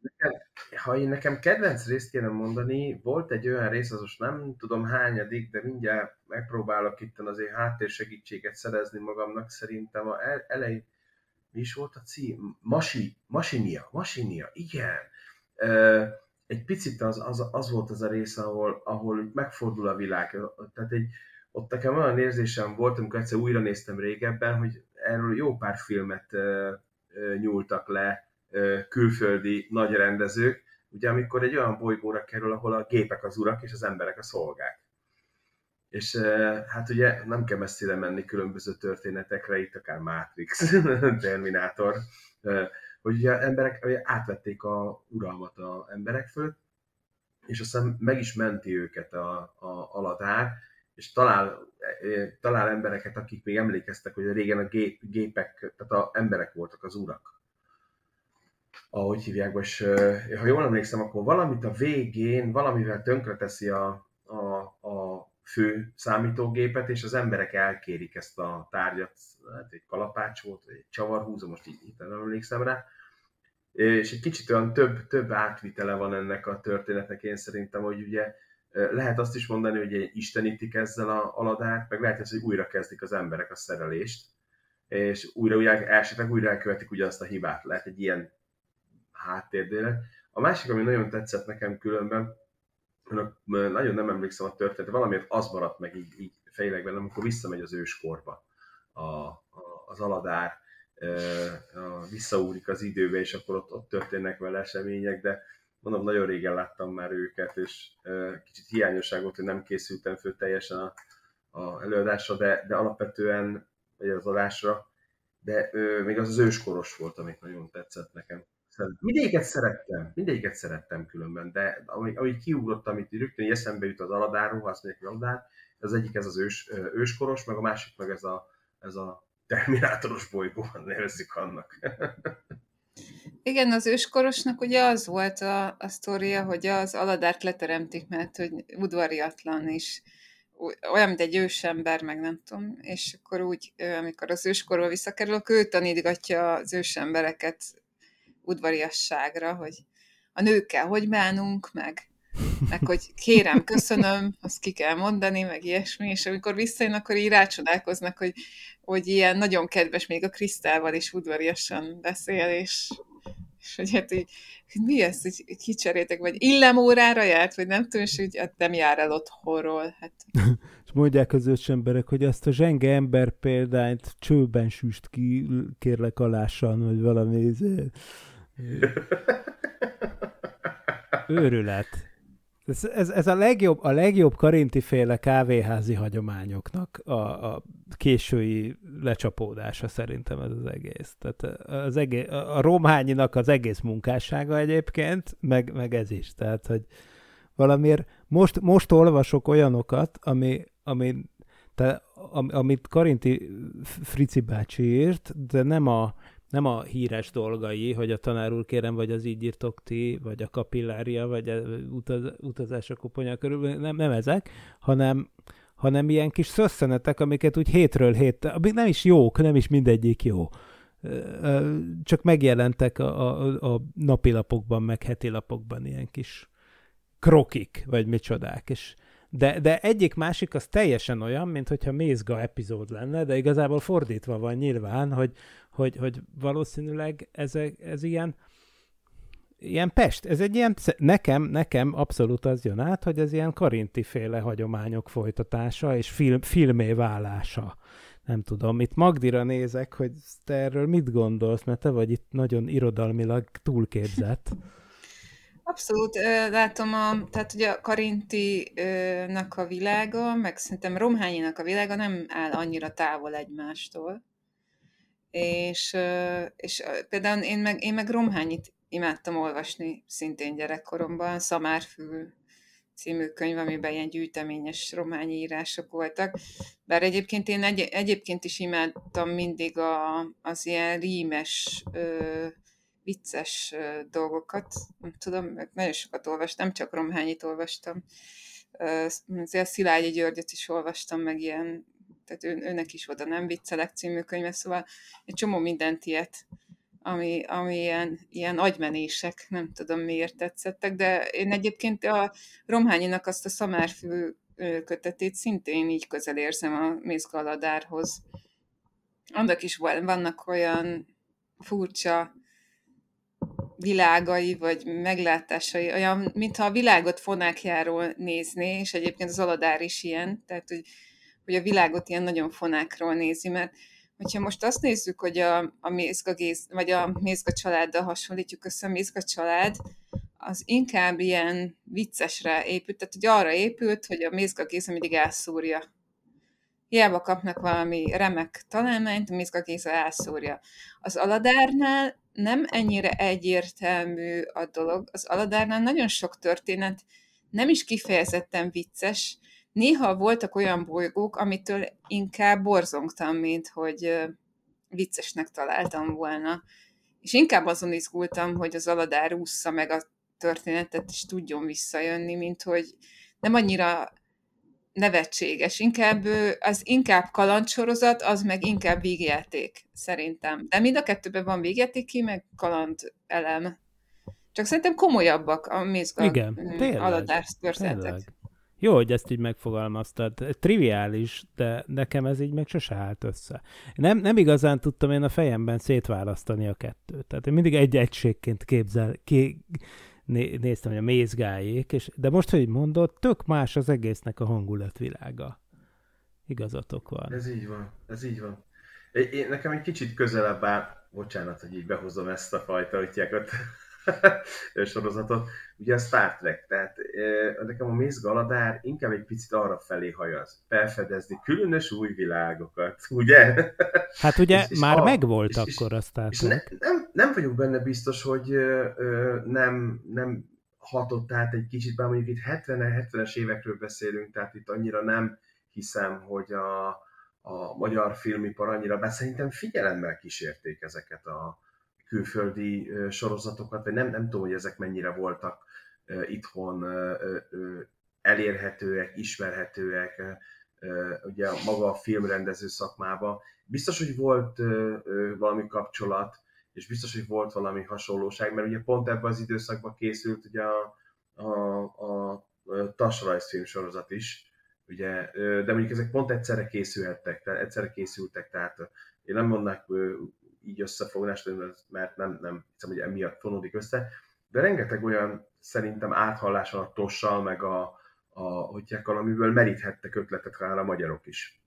Nekem, ha én nekem kedvenc részt kéne mondani, volt egy olyan rész, az most nem tudom hányadik, de mindjárt megpróbálok itt azért háttérsegítséget szerezni magamnak, szerintem a elején mi is volt a cím? Masi, Masinia, Masinia, igen. Egy picit az, az, az volt az a rész, ahol, ahol megfordul a világ. Tehát egy, ott nekem olyan érzésem volt, amikor egyszer újra néztem régebben, hogy erről jó pár filmet nyúltak le külföldi nagy rendezők, ugye amikor egy olyan bolygóra kerül, ahol a gépek az urak és az emberek a szolgák. És hát ugye nem kell messzire menni különböző történetekre, itt akár Matrix, [LAUGHS] Terminátor, hogy ugye emberek ugye átvették a uralmat a emberek fölött, és aztán meg is menti őket a, a aladár, és talál, talál embereket, akik még emlékeztek, hogy régen a gép, gépek, tehát a emberek voltak az urak. Ahogy hívják, és ha jól emlékszem, akkor valamit a végén, valamivel tönkreteszi a, a, a fő számítógépet, és az emberek elkérik ezt a tárgyat, hát egy kalapács volt, vagy egy csavarhúzó, most így, így nem emlékszem rá, és egy kicsit olyan több, több átvitele van ennek a történetnek, én szerintem, hogy ugye lehet azt is mondani, hogy istenítik ezzel a aladárt, meg lehet, hogy újra kezdik az emberek a szerelést, és újra, újra esetleg újra elkövetik ugyanazt a hibát. Lehet egy ilyen háttérdére. A másik, ami nagyon tetszett nekem különben, nagyon nem emlékszem a történet, valamiért az maradt meg így, így fejleg bennem, amikor visszamegy az őskorba a, a, az aladár, a, visszaúrik az időbe, és akkor ott, ott történnek vele események, de mondom, nagyon régen láttam már őket, és kicsit hiányosság volt, hogy nem készültem föl teljesen a, a előadásra, de, de alapvetően, vagy az adásra, de ö, még az az őskoros volt, amit nagyon tetszett nekem. Mindegyiket szerettem, mindegyiket szerettem különben, de ahogy, ahogy kiugrott, amit rögtön eszembe jut az Aladárról, ha azt mondják, Aladár, az egyik ez az ős, őskoros, meg a másik meg ez a, ez a terminátoros bolygó, [LAUGHS] nevezzük annak. Igen, az őskorosnak ugye az volt a, a sztória, hogy az Aladárt leteremtik, mert hogy udvariatlan is, olyan, mint egy ősember, meg nem tudom, és akkor úgy, amikor az őskorba visszakerül, ő tanítgatja az ősembereket udvariasságra, hogy a nőkkel hogy bánunk, meg, meg hogy kérem, köszönöm, azt ki kell mondani, meg ilyesmi, és amikor visszajön, akkor így rácsodálkoznak, hogy, hogy ilyen nagyon kedves, még a Krisztával is udvariasan beszél, és, és hogy hát így, hogy mi ez, hogy kicserétek, vagy illemórára járt, vagy nem tudom, és hogy hát nem jár el otthonról. Hát. [LAUGHS] és mondják az emberek, hogy ezt a zsenge ember példányt csőben süst ki, kérlek alássan, vagy valami izé, [LAUGHS] Őrület. Ez, ez, ez a legjobb, a legjobb karinti féle kávéházi hagyományoknak a, a késői lecsapódása szerintem ez az egész. Tehát az egész, a romhányinak az egész munkássága egyébként, meg, meg ez is. Tehát, hogy valamiért most, most olvasok olyanokat, ami, ami te, am, amit Karinti Frici bácsi írt, de nem a, nem a híres dolgai, hogy a tanár úr kérem, vagy az így írtok ti, vagy a kapillária, vagy a utaz, utazás a koponya körül, nem, nem ezek, hanem, hanem ilyen kis szösszenetek, amiket úgy hétről hétre, amik nem is jók, nem is mindegyik jó. Csak megjelentek a, a, a napilapokban, meg hetilapokban ilyen kis krokik, vagy micsodák, és de, de egyik másik az teljesen olyan, mint hogyha Mézga epizód lenne, de igazából fordítva van nyilván, hogy, hogy, hogy valószínűleg ez, ez ilyen, ilyen Pest, ez egy ilyen, nekem, nekem abszolút az jön át, hogy ez ilyen karinti féle hagyományok folytatása és film, filmé válása. Nem tudom, itt Magdira nézek, hogy te erről mit gondolsz, mert te vagy itt nagyon irodalmilag túlképzett. [LAUGHS] Abszolút, látom, a, tehát ugye a Karinti-nak a világa, meg szerintem Romhányinak a világa nem áll annyira távol egymástól. És, és például én meg, én meg Romhányit imádtam olvasni szintén gyerekkoromban, Szamárfű című könyv, amiben ilyen gyűjteményes rományi írások voltak. Bár egyébként én egy, egyébként is imádtam mindig a, az ilyen rímes, ö, vicces dolgokat. Nem tudom, nagyon sokat olvastam, nem csak Romhányit olvastam. Azért Szilágyi Györgyöt is olvastam, meg ilyen, tehát ő, őnek is oda nem viccelek című könyve, szóval egy csomó mindent ilyet ami, ami ilyen, ilyen agymenések, nem tudom miért tetszettek, de én egyébként a Romhányinak azt a szamárfű kötetét szintén így közel érzem a Mézgaladárhoz. Annak is vannak olyan furcsa világai, vagy meglátásai, olyan, mintha a világot fonákjáról nézné, és egyébként az Aladár is ilyen, tehát hogy, hogy a világot ilyen nagyon fonákról nézi, mert Hogyha most azt nézzük, hogy a, a Mézga, Géz, vagy a Mézga családdal hasonlítjuk össze, a Mézga család az inkább ilyen viccesre épült, tehát hogy arra épült, hogy a Mézga Géza mindig elszúrja. Hiába kapnak valami remek találmányt, a Mézga Géza elszúrja. Az Aladárnál nem ennyire egyértelmű a dolog. Az Aladárnál nagyon sok történet nem is kifejezetten vicces, Néha voltak olyan bolygók, amitől inkább borzongtam, mint hogy viccesnek találtam volna. És inkább azon izgultam, hogy az Aladár ússza meg a történetet, és tudjon visszajönni, mint hogy nem annyira nevetséges. Inkább az inkább kalandsorozat, az meg inkább végjáték, szerintem. De mind a kettőben van végjáték meg kaland elem. Csak szerintem komolyabbak a mézga Igen, aladás történetek. Tényleg. Jó, hogy ezt így megfogalmaztad. Triviális, de nekem ez így meg sose állt össze. Nem, nem igazán tudtam én a fejemben szétválasztani a kettőt. Tehát én mindig egy egységként képzel, ké, né, néztem, hogy a mézgájék, és, de most, hogy mondod, tök más az egésznek a hangulatvilága. Igazatok van. Ez így van, ez így van. Én, nekem egy kicsit közelebb áll, bocsánat, hogy így behozom ezt a fajta ötjákat, [LAUGHS] sorozatot, ugye a Star Trek, tehát nekem a Mész Galadár inkább egy picit arra felé hajaz, felfedezni különös új világokat, [LAUGHS] ugye? Hát ugye és, és már a, megvolt és, akkor a Star Trek. Ne, nem, nem vagyok benne biztos, hogy ö, nem, nem hatott át egy kicsit, bár mondjuk itt 70-70-es évekről beszélünk, tehát itt annyira nem hiszem, hogy a, a magyar filmipar annyira, be szerintem figyelemmel kísérték ezeket a, külföldi sorozatokat, vagy nem, nem tudom, hogy ezek mennyire voltak itthon elérhetőek, ismerhetőek, ugye maga a filmrendező szakmába. Biztos, hogy volt valami kapcsolat, és biztos, hogy volt valami hasonlóság, mert ugye pont ebben az időszakban készült ugye a, a, a, a TAS rajzfilm sorozat is, ugye, de mondjuk ezek pont egyszerre készülhettek, tehát egyszerre készültek, tehát én nem mondnak így összefoglalást, mert nem, nem hiszem, hogy emiatt fonódik össze, de rengeteg olyan szerintem áthallás van a tossal, meg a, a hogy amiből meríthettek ötletet rá a magyarok is.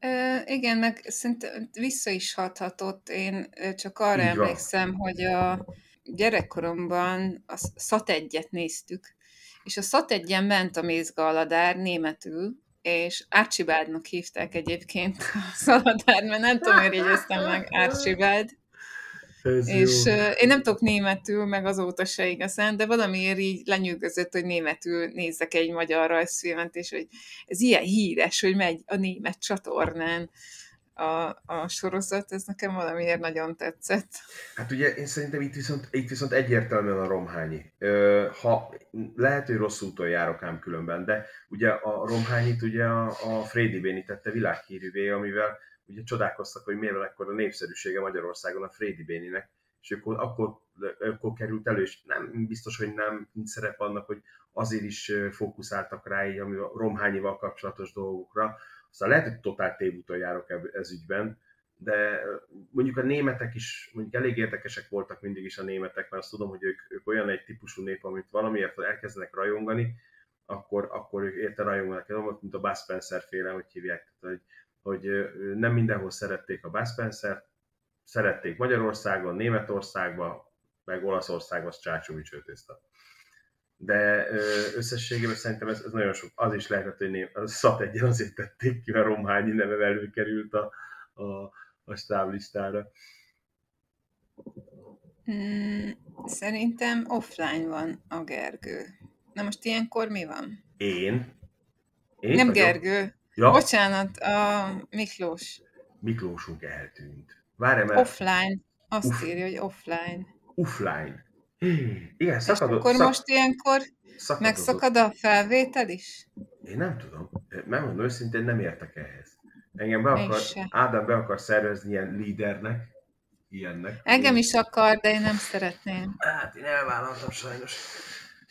Ö, igen, meg szerintem vissza is hathatott. Én csak arra Így emlékszem, van. hogy a gyerekkoromban a szat egyet néztük, és a szat egyen ment a mézgaladár németül, és Archibaldnak hívták egyébként a szaladár, mert nem tudom, hogy jegyeztem meg Archibald. Ez és jó. én nem tudok németül, meg azóta se igazán, de valamiért így lenyűgözött, hogy németül nézzek egy magyar rajzfilmet, és hogy ez ilyen híres, hogy megy a német csatornán a, a sorozat, ez nekem valamiért nagyon tetszett. Hát ugye én szerintem itt viszont, itt viszont egyértelműen a Romhányi. Ha lehet, hogy rossz úton járok ám különben, de ugye a Romhányit ugye a, a Frédi Béni tette világhírűvé, amivel ugye csodálkoztak, hogy miért van ekkor a népszerűsége Magyarországon a Frédi Béninek, és akkor, akkor, akkor került elő, és nem biztos, hogy nem szerep annak, hogy azért is fókuszáltak rá így, ami a Romhányival kapcsolatos dolgokra, aztán lehet, hogy totál tévúton járok ez ügyben, de mondjuk a németek is, mondjuk elég érdekesek voltak mindig is a németek, mert azt tudom, hogy ők, ők olyan egy típusú nép, amit valamiért elkezdenek rajongani, akkor, akkor ők érte rajonganak. Mint a Bud Spencer féle, hogy hívják, tehát, hogy, hogy nem mindenhol szerették a Bud Spencer, szerették Magyarországon, Németországban, meg Olaszországban az csácsú csőtészta. De összességében szerintem ez, ez, nagyon sok. Az is lehet, hogy név, az szat egyen azért tették ki, mert Romhányi neve előkerült a, a, a stáblistára. Mm, szerintem offline van a Gergő. Na most ilyenkor mi van? Én? Én Nem vagyok? Gergő. Ja, Bocsánat, a Miklós. Miklósunk eltűnt. Várj, mert Offline. Azt Uff. írja, hogy offline. offline. Igen, És szakadott. akkor szak- most ilyenkor szakadozott. megszakad a felvétel is? Én nem tudom. Megmondom őszintén, nem értek ehhez. Engem be akar. Ádám be akar szervezni ilyen lídernek, ilyennek. Engem is akar, de én nem szeretném. Hát én elvállaltam sajnos.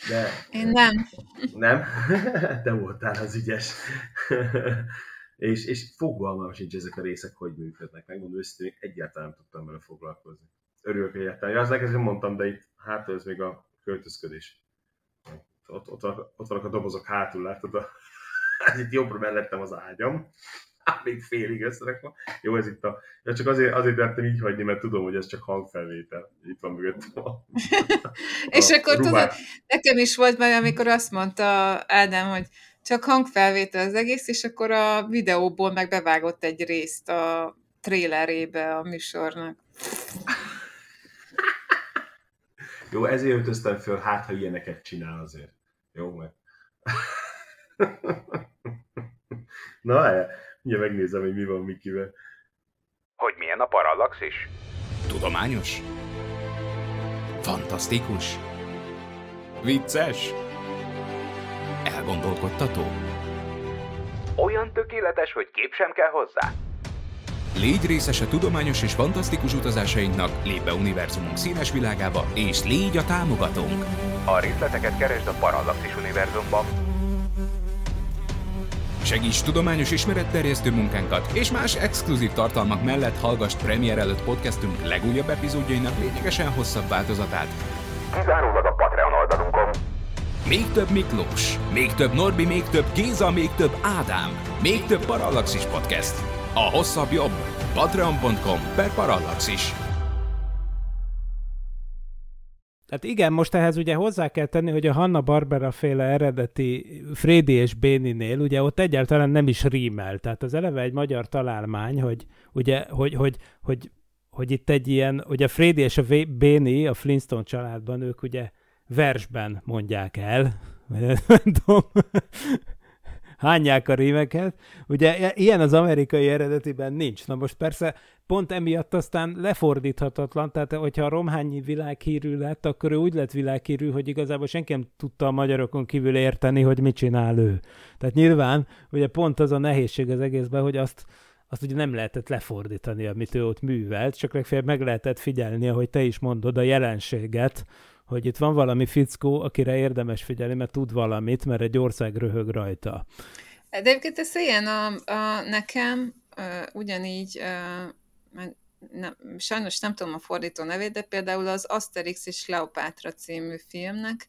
De Én nem. nem, [LAUGHS] te voltál az ügyes. [LAUGHS] és, és fogalmam sincs ezek a részek, hogy működnek. Megmondom őszintén, egyáltalán nem tudtam vele foglalkozni. Örülök. Ja, az neked mondtam, de itt hátul ez még a költözködés. Ott, ott, ott vannak a dobozok hátul, látod? A, hát [LAUGHS] itt jobbra mellettem az ágyam. [LAUGHS] Hát még félig összerakva. Jó, ez itt a... Ja, csak azért, azért mertem így hagyni, mert tudom, hogy ez csak hangfelvétel. Itt van mögöttem [LAUGHS] a, És a akkor tudod, ruhák. nekem is volt már, amikor azt mondta Ádám, hogy csak hangfelvétel az egész, és akkor a videóból meg bevágott egy részt a trélerébe a műsornak. Jó, ezért öltöztem föl, hát ha ilyeneket csinál azért. Jó, meg. [LAUGHS] Na, e, ugye megnézem, hogy mi van Mikivel. Hogy milyen a parallaxis? Tudományos? Fantasztikus? Vicces? Elgondolkodtató? Olyan tökéletes, hogy kép sem kell hozzá? Légy a tudományos és fantasztikus utazásainknak, lépj be univerzumunk színes világába, és légy a támogatónk! A részleteket keresd a Parallaxis univerzumban. Segíts tudományos ismeretterjesztő munkánkat, és más exkluzív tartalmak mellett hallgass premier előtt podcastünk legújabb epizódjainak lényegesen hosszabb változatát. Kizárólag a Patreon oldalunkon. Még több Miklós, még több Norbi, még több Géza, még több Ádám, még több Parallaxis Podcast. A hosszabb jobb. Patreon.com per Parallaxis. Hát igen, most ehhez ugye hozzá kell tenni, hogy a Hanna-Barbera féle eredeti Frédi és Béninél ugye ott egyáltalán nem is rímel. Tehát az eleve egy magyar találmány, hogy ugye, hogy, hogy, hogy, hogy itt egy ilyen, ugye Frédi és a Béni a Flintstone családban, ők ugye versben mondják el, [LAUGHS] nem tudom, hányják a rímeket. Ugye i- ilyen az amerikai eredetiben nincs. Na most persze pont emiatt aztán lefordíthatatlan, tehát hogyha a Romhányi világhírű lett, akkor ő úgy lett világhírű, hogy igazából senki nem tudta a magyarokon kívül érteni, hogy mit csinál ő. Tehát nyilván ugye pont az a nehézség az egészben, hogy azt, azt ugye nem lehetett lefordítani, amit ő ott művelt, csak legfeljebb meg lehetett figyelni, ahogy te is mondod, a jelenséget, hogy itt van valami fickó, akire érdemes figyelni, mert tud valamit, mert egy ország röhög rajta. De egyébként ez ilyen a, a nekem, uh, ugyanígy, uh, már nem, sajnos nem tudom a fordító nevét, de például az Asterix és Kleopátra című filmnek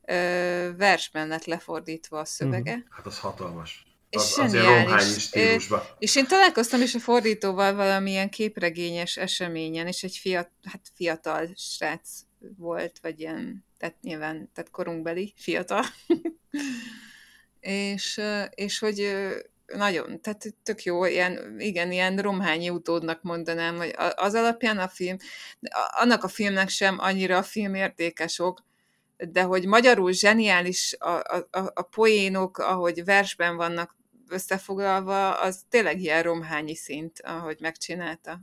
uh, versben lett lefordítva a szövege. Mhm. Hát az hatalmas. És Az, azért zseniális. stílusban. És én találkoztam is a fordítóval valamilyen képregényes eseményen, és egy fiat, hát fiatal srác volt, vagy ilyen, tehát nyilván, tehát korunkbeli fiatal. [LAUGHS] és, és hogy nagyon, tehát tök jó, ilyen, igen, ilyen romhányi utódnak mondanám, hogy az alapján a film, annak a filmnek sem annyira a film értékesok, de hogy magyarul zseniális a, a, a poénok, ahogy versben vannak összefoglalva, az tényleg ilyen romhányi szint, ahogy megcsinálta.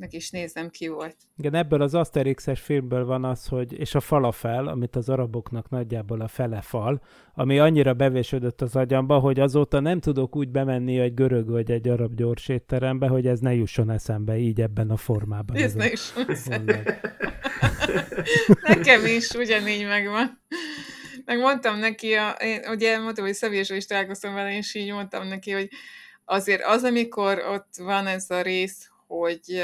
Meg is nézem, ki volt. Igen, ebből az Asterix-es filmből van az, hogy, és a falafel, amit az araboknak nagyjából a fele fal, ami annyira bevésődött az agyamba, hogy azóta nem tudok úgy bemenni egy görög vagy egy arab gyors étterembe, hogy ez ne jusson eszembe így ebben a formában. Ez a ne is mondat. Nekem is ugyanígy megvan. Meg mondtam neki, a, én ugye mondtam, hogy Szevésről is találkoztam vele, és így mondtam neki, hogy azért az, amikor ott van ez a rész, hogy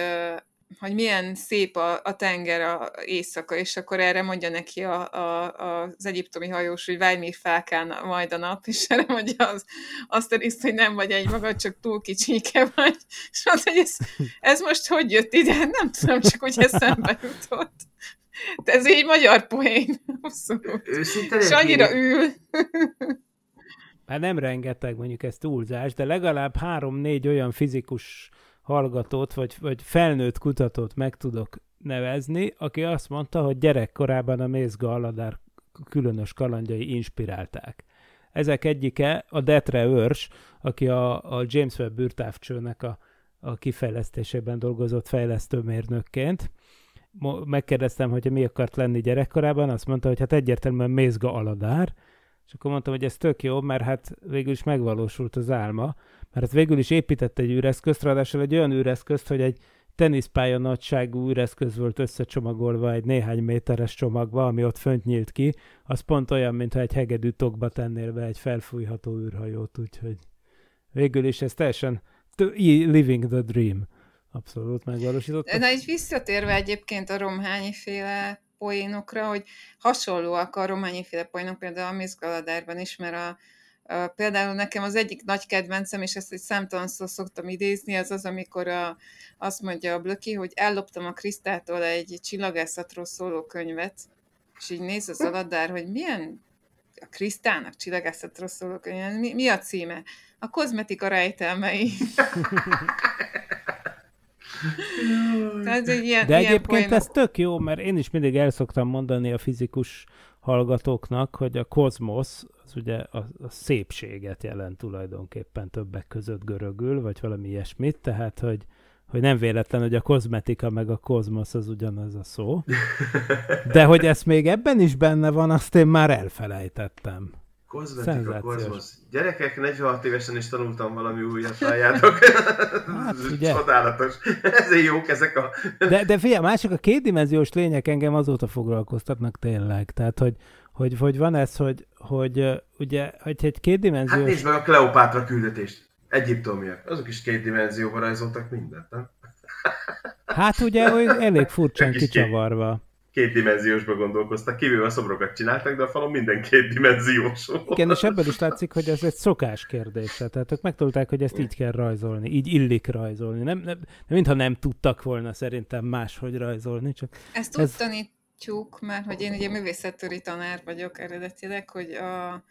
hogy milyen szép a, a tenger a éjszaka, és akkor erre mondja neki a, a, a, az egyiptomi hajós, hogy várj még felkán majd a nap, és erre mondja az, azt a részt, hogy nem vagy egy magad, csak túl kicsike vagy. És mondta, hogy ez, ez most hogy jött ide? Nem tudom, csak hogy eszembe jutott. De ez így magyar poén. Abszolút. És annyira ül. Hát nem rengeteg, mondjuk ez túlzás, de legalább három-négy olyan fizikus hallgatót, vagy, vagy felnőtt kutatót meg tudok nevezni, aki azt mondta, hogy gyerekkorában a Mézga Aladár különös kalandjai inspirálták. Ezek egyike a Detre Őrs, aki a, a James Webb űrtávcsőnek a, a kifejlesztésében dolgozott fejlesztőmérnökként. Megkérdeztem, hogy mi akart lenni gyerekkorában, azt mondta, hogy hát egyértelműen Mézga Aladár, és akkor mondtam, hogy ez tök jó, mert hát végül is megvalósult az álma, mert hát végül is épített egy űreszközt, ráadásul egy olyan űreszközt, hogy egy teniszpálya nagyságú űreszköz volt összecsomagolva egy néhány méteres csomagba, ami ott fönt nyílt ki, az pont olyan, mintha egy hegedű tokba tennél be egy felfújható űrhajót, úgyhogy végül is ez teljesen living the dream. Abszolút megvalósított. Na, így visszatérve egyébként a romhányi féle poénokra, hogy hasonlóak a rományi féle poénok, például a Miss Galadárban is, mert a, például nekem az egyik nagy kedvencem, és ezt egy számtalanszor szoktam idézni, az az, amikor a, azt mondja a Blöki, hogy elloptam a Krisztától egy csillagászatról szóló könyvet, és így néz az aladár, hogy milyen a Krisztának csillagászatról szóló könyv, mi, mi a címe? A kozmetika rejtelmei. Tehát egy ilyen, De ilyen egyébként poén... ez tök jó, mert én is mindig el szoktam mondani a fizikus hallgatóknak, hogy a kozmosz az ugye a, a szépséget jelent tulajdonképpen többek között görögül, vagy valami ilyesmit, tehát hogy, hogy nem véletlen, hogy a kozmetika meg a kozmosz az ugyanaz a szó. [LAUGHS] De hogy ez még ebben is benne van, azt én már elfelejtettem. Kozmetika, kozmosz. Gyerekek, 46 évesen is tanultam valami újat, halljátok. [LAUGHS] Hát, ugye. Csodálatos. [LAUGHS] Ezért jók ezek a... De, de figyelj, mások a kétdimenziós lények engem azóta foglalkoztatnak tényleg. Tehát, hogy, hogy, hogy van ez, hogy, hogy ugye, hogy egy kétdimenziós... Hát nézd meg a Kleopátra küldetést. Egyiptomiak. Azok is kétdimenzióban rajzoltak mindent, nem? Hát ugye, hogy elég furcsán kicsavarva kétdimenziósba gondolkoztak, kivéve a szobrokat csináltak, de a falon minden kétdimenziós volt. Igen, és ebből is látszik, hogy ez egy szokás kérdése. Tehát ők megtudták, hogy ezt így kell rajzolni, így illik rajzolni. Nem, nem, nem mintha nem tudtak volna szerintem máshogy rajzolni. Csak ezt ez... úgy tanítjuk, mert hogy én ugye művészettőri tanár vagyok eredetileg, hogy a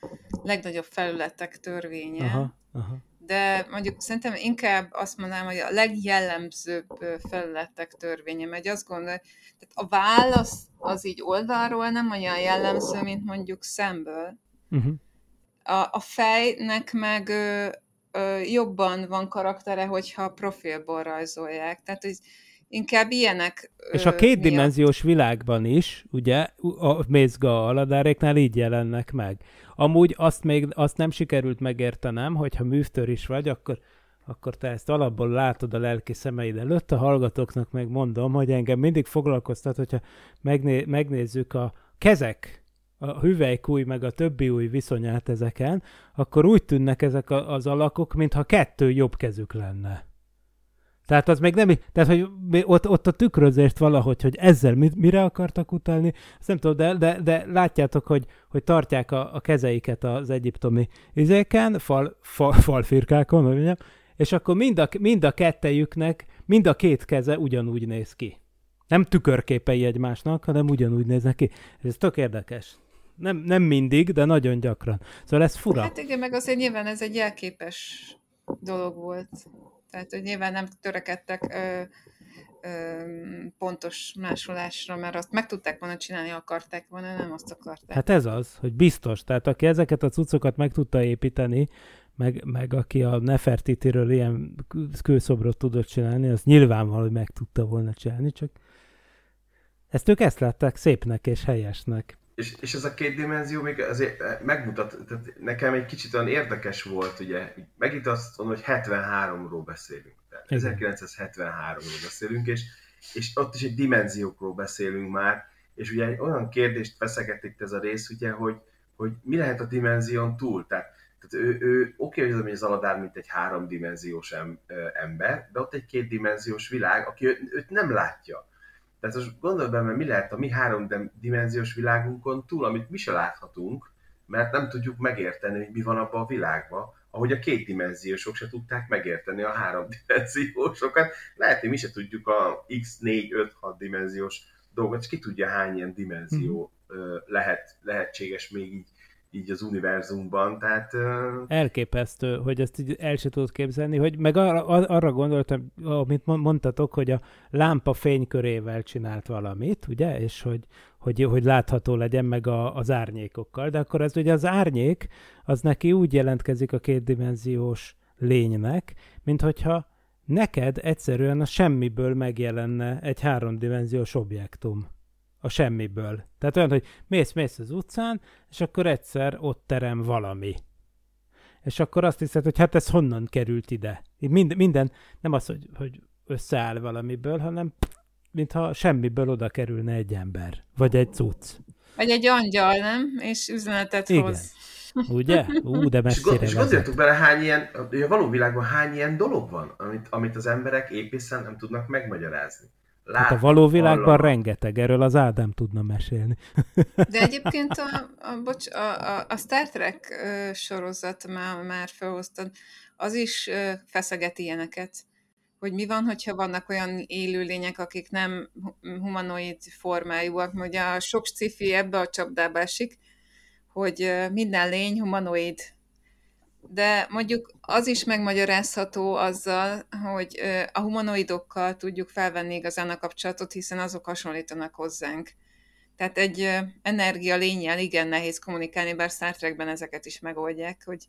legnagyobb felületek törvénye, aha, aha de mondjuk szerintem inkább azt mondanám, hogy a legjellemzőbb felületek törvénye, mert azt gondolom, tehát a válasz az így oldalról nem olyan jellemző, mint mondjuk szemből. Uh-huh. A, a fejnek meg ö, ö, jobban van karaktere, hogyha profilból rajzolják. Tehát, hogy inkább ilyenek. És a kétdimenziós világban is, ugye, a Mézga aladáréknál így jelennek meg. Amúgy azt még azt nem sikerült megértenem, hogyha műftör is vagy, akkor, akkor te ezt alapból látod a lelki szemeid előtt, a hallgatóknak meg mondom, hogy engem mindig foglalkoztat, hogyha megné- megnézzük a kezek, a hüvelykúj meg a többi új viszonyát ezeken, akkor úgy tűnnek ezek a, az alakok, mintha kettő jobb kezük lenne. Tehát az még nem, tehát hogy ott, ott a tükrözést valahogy, hogy ezzel mit, mire akartak utalni, azt nem tudom, de, de, de látjátok, hogy, hogy tartják a, a kezeiket az egyiptomi izéken, fal, fal, falfirkákon, mondjam, és akkor mind a, mind a kettejüknek, mind a két keze ugyanúgy néz ki. Nem tükörképei egymásnak, hanem ugyanúgy néznek ki. Ez tök érdekes. Nem, nem mindig, de nagyon gyakran. Szóval ez fura. Hát igen, meg azért nyilván ez egy jelképes dolog volt. Tehát, hogy nyilván nem törekedtek ö, ö, pontos másolásra, mert azt meg tudták volna csinálni, akarták volna, nem azt akarták. Hát ez az, hogy biztos. Tehát aki ezeket a cuccokat meg tudta építeni, meg, meg aki a Nefertitiről ilyen kőszobrot tudott csinálni, az nyilvánvaló, hogy meg tudta volna csinálni, csak ezt ők ezt látták szépnek és helyesnek és, és ez a két dimenzió még azért eh, megmutat, tehát nekem egy kicsit olyan érdekes volt, ugye, megint azt mondom, hogy 73-ról beszélünk, tehát 1973-ról beszélünk, és, és ott is egy dimenziókról beszélünk már, és ugye egy olyan kérdést feszegetik ez a rész, ugye, hogy, hogy mi lehet a dimenzión túl, tehát, Tehát ő, ő oké, hogy az Aladár, mint egy háromdimenziós em, ember, de ott egy kétdimenziós világ, aki őt nem látja. Tehát most gondolj be, mert mi lehet a mi háromdimenziós világunkon túl, amit mi se láthatunk, mert nem tudjuk megérteni, hogy mi van abban a világban, ahogy a kétdimenziósok se tudták megérteni a háromdimenziósokat. Lehet, hogy mi se tudjuk a x 4, 5, 6 dimenziós dolgot, és ki tudja hány ilyen dimenzió hmm. lehet, lehetséges még így így az univerzumban, tehát... Elképesztő, hogy ezt így el sem tudod képzelni, hogy meg arra, arra gondoltam, amit mondtatok, hogy a lámpa fénykörével csinált valamit, ugye, és hogy, hogy, hogy látható legyen meg a, az árnyékokkal, de akkor ez ugye az árnyék, az neki úgy jelentkezik a kétdimenziós lénynek, mint hogyha neked egyszerűen a semmiből megjelenne egy háromdimenziós objektum a semmiből. Tehát olyan, hogy mész-mész az utcán, és akkor egyszer ott terem valami. És akkor azt hiszed, hogy hát ez honnan került ide. Mind, minden, nem az, hogy, hogy összeáll valamiből, hanem mintha semmiből oda kerülne egy ember. Vagy egy cucc. Vagy egy angyal, nem? És üzenetet Igen. hoz. Ugye? Ú, de messzire És gondoljatok bele, hány ilyen, a való világban hány ilyen dolog van, amit, amit az emberek épészen nem tudnak megmagyarázni. Lát, hát a való világban hallom. rengeteg, erről az Ádám tudna mesélni. [LAUGHS] De egyébként a, a, bocs, a, a, a Star Trek sorozat már, már felhoztad, az is feszegeti ilyeneket, hogy mi van, hogyha vannak olyan élőlények, akik nem humanoid formájúak, a sok sci ebbe a csapdába esik, hogy minden lény humanoid de mondjuk az is megmagyarázható azzal, hogy a humanoidokkal tudjuk felvenni igazán a kapcsolatot, hiszen azok hasonlítanak hozzánk. Tehát egy energia lényel igen nehéz kommunikálni, bár Star Trekben ezeket is megoldják, hogy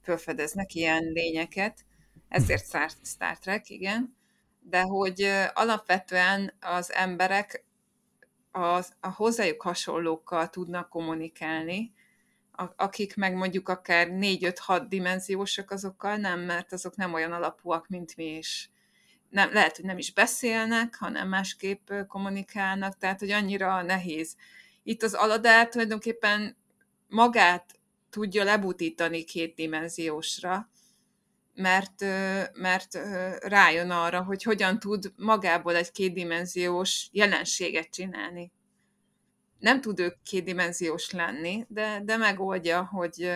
felfedeznek ilyen lényeket. Ezért Star Trek, igen. De hogy alapvetően az emberek a, a hozzájuk hasonlókkal tudnak kommunikálni, akik meg mondjuk akár 4-5-6 dimenziósak, azokkal nem, mert azok nem olyan alapúak, mint mi is. Nem, lehet, hogy nem is beszélnek, hanem másképp kommunikálnak, tehát hogy annyira nehéz. Itt az aladár tulajdonképpen magát tudja lebutítani két dimenziósra, mert, mert rájön arra, hogy hogyan tud magából egy kétdimenziós jelenséget csinálni nem tud ő kétdimenziós lenni, de, de megoldja, hogy,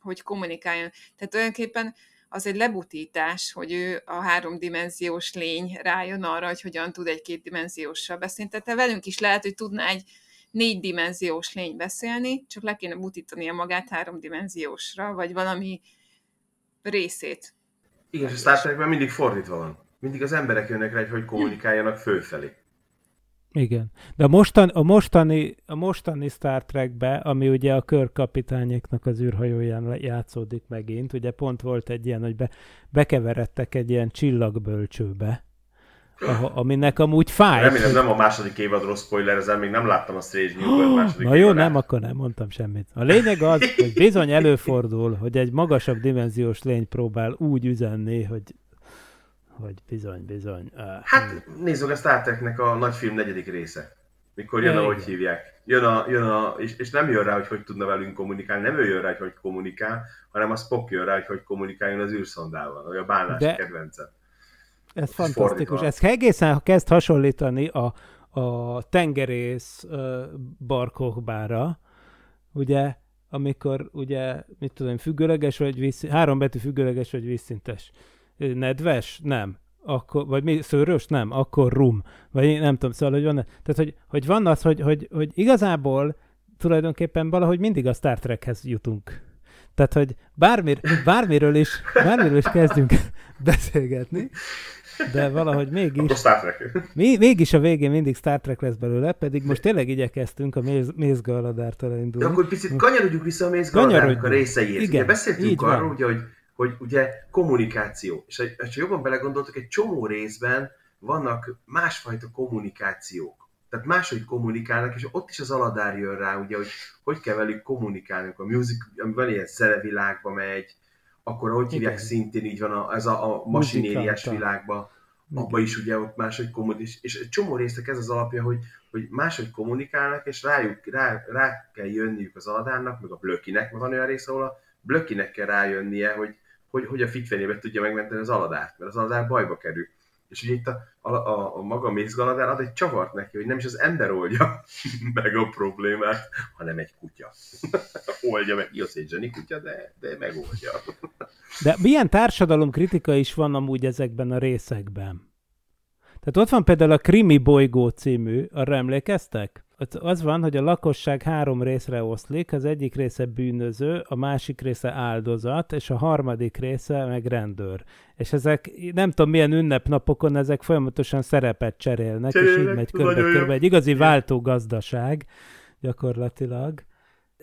hogy kommunikáljon. Tehát tulajdonképpen az egy lebutítás, hogy ő a háromdimenziós lény rájön arra, hogy hogyan tud egy kétdimenzióssal beszélni. Tehát velünk is lehet, hogy tudna egy négydimenziós lény beszélni, csak le kéne butítania magát háromdimenziósra, vagy valami részét. Igen, és a Star mindig fordítva van. Mindig az emberek jönnek rá, hogy kommunikáljanak fölfelé. Igen. De a, mostan, a, mostani, a mostani Star Trekbe, ami ugye a körkapitányéknak az űrhajóján játszódik megint, ugye pont volt egy ilyen, hogy be, bekeveredtek egy ilyen csillagbölcsőbe, aminek amúgy fáj. Remélem, nem a második évadról spoiler, ezzel még nem láttam a Strange New World második Na jó, évadát. nem, akkor nem mondtam semmit. A lényeg az, hogy bizony előfordul, hogy egy magasabb dimenziós lény próbál úgy üzenni, hogy hogy bizony, bizony. Uh, hát nézzük a Star Treknek a nagyfilm negyedik része. Mikor jön, ahogy hívják. Jön a, jön a, és, és, nem jön rá, hogy hogy tudna velünk kommunikálni, nem ő jön rá, hogy hogy kommunikál, hanem a Spock jön rá, hogy hogy kommunikáljon az űrszondával, vagy a bálnás De... kedvence. Ez fantasztikus. Ez egészen kezd hasonlítani a, a tengerész barkokbára, ugye, amikor ugye, mit tudom, függőleges vagy víz, három betű függőleges vagy vízszintes nedves? Nem. Akkor, vagy mi, szőrös? Nem. Akkor rum. Vagy nem tudom, szóval, hogy van, tehát, hogy, hogy van az, hogy, hogy, hogy igazából tulajdonképpen valahogy mindig a Star Trekhez jutunk. Tehát, hogy bármir, bármiről is, bármiről is kezdünk [LAUGHS] beszélgetni, de valahogy mégis... Star Trek. Mi, mégis a végén mindig Star Trek lesz belőle, pedig most tényleg igyekeztünk a méz, mézgaladártól indulni. De akkor picit kanyarodjuk vissza a mézgaladárnak a részeihez. Igen, Ugye beszéltünk arról, ugye, hogy hogy ugye kommunikáció. És ha jobban belegondoltok, egy csomó részben vannak másfajta kommunikációk. Tehát máshogy kommunikálnak, és ott is az aladár jön rá, ugye, hogy hogy kell velük kommunikálni. A music, van ilyen szerevilágba megy, akkor ahogy hívják, szintén így van a, ez a, a masinériás világban, abban is ugye ott máshogy kommunikálnak, és egy csomó résznek ez az alapja, hogy, hogy máshogy kommunikálnak, és rájuk, rá, rá kell jönniük az aladárnak, meg a blökinek, mert van olyan rész, ahol a Blökinek kell rájönnie, hogy, hogy, hogy a fitfenébe tudja megmenteni az aladárt, mert az aladár bajba kerül. És ugye itt a, a, a, a maga mézgaladár ad egy csavart neki, hogy nem is az ember oldja [LAUGHS] meg a problémát, hanem egy kutya. [LAUGHS] oldja meg. Jó, zseni kutya, de, de megoldja. [LAUGHS] De milyen társadalomkritika is van amúgy ezekben a részekben? Tehát ott van például a Krimi bolygó című, arra emlékeztek? Az van, hogy a lakosság három részre oszlik, az egyik része bűnöző, a másik része áldozat, és a harmadik része meg rendőr. És ezek, nem tudom milyen ünnepnapokon, ezek folyamatosan szerepet cserélnek, cserélnek és így megy körbe-körbe. Egy igazi váltógazdaság gyakorlatilag.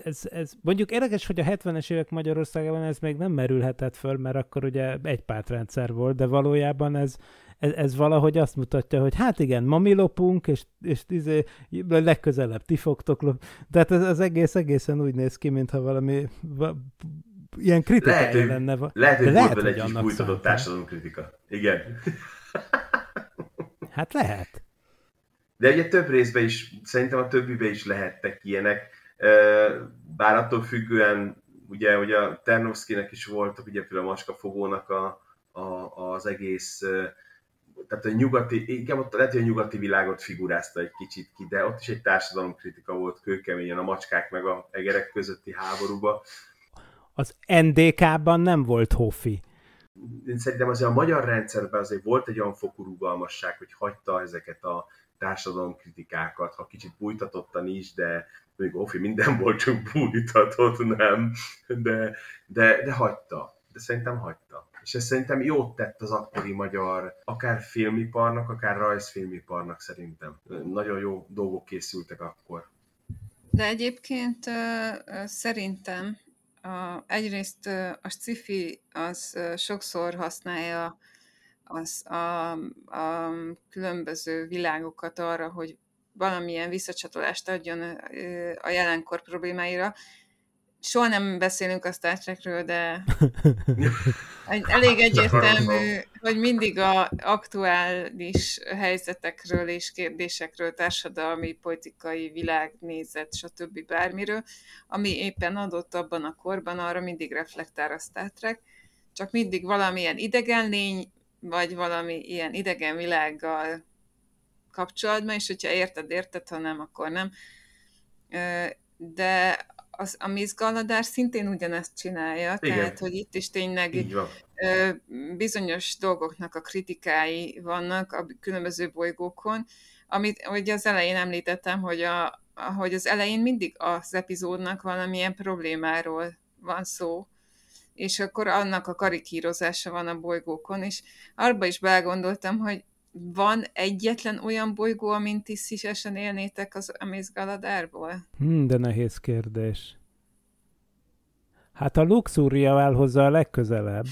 Ez, ez mondjuk érdekes, hogy a 70-es évek Magyarországában ez még nem merülhetett föl, mert akkor ugye egy pártrendszer volt, de valójában ez, ez, ez valahogy azt mutatja, hogy hát igen, ma mi lopunk, és, és izé, legközelebb ti fogtok lop. Tehát ez, az egész egészen úgy néz ki, mintha valami va, ilyen kritikája lehet, hogy, lenne. Lehet, hogy lehet, volt egy kis bújtatott társadalom kritika. Igen. [LAUGHS] Hát lehet. De ugye több részben is, szerintem a többiben is lehettek ilyenek. Bár attól függően, ugye, hogy a Ternovszkinek is voltak, ugye például a Maskafogónak a, a, az egész tehát a nyugati, igen, ott lehet, hogy a nyugati világot figurázta egy kicsit ki, de ott is egy társadalomkritika volt kőkeményen a macskák meg a egerek közötti háborúba. Az NDK-ban nem volt hofi. Én szerintem azért a magyar rendszerben azért volt egy olyan fokú rugalmasság, hogy hagyta ezeket a társadalomkritikákat, ha kicsit bújtatottan is, de még Hofi minden [LAUGHS] volt, csak bújtatott, nem, de, de, de hagyta. De szerintem hagyta és ez szerintem jót tett az akkori magyar, akár filmiparnak, akár rajzfilmiparnak szerintem. Nagyon jó dolgok készültek akkor. De egyébként szerintem egyrészt a sci az sokszor használja az a, a különböző világokat arra, hogy valamilyen visszacsatolást adjon a jelenkor problémáira, soha nem beszélünk a Star Trekről, de [LAUGHS] elég egyértelmű, hogy mindig a aktuális helyzetekről és kérdésekről, társadalmi, politikai, világnézet, stb. bármiről, ami éppen adott abban a korban, arra mindig reflektál a Star Trek, csak mindig valamilyen idegen lény, vagy valami ilyen idegen világgal kapcsolatban, és hogyha érted, érted, ha nem, akkor nem. De az, a Miss Galadár szintén ugyanezt csinálja, Igen. tehát hogy itt is tényleg ö, bizonyos dolgoknak a kritikái vannak a különböző bolygókon, amit hogy az elején említettem, hogy, a, hogy az elején mindig az epizódnak valamilyen problémáról van szó, és akkor annak a karikírozása van a bolygókon, és arba is belgondoltam, hogy van egyetlen olyan bolygó, amint ti szívesen élnétek az Amész Galadárból? Hmm, de nehéz kérdés. Hát a Luxúria elhozza a legközelebb,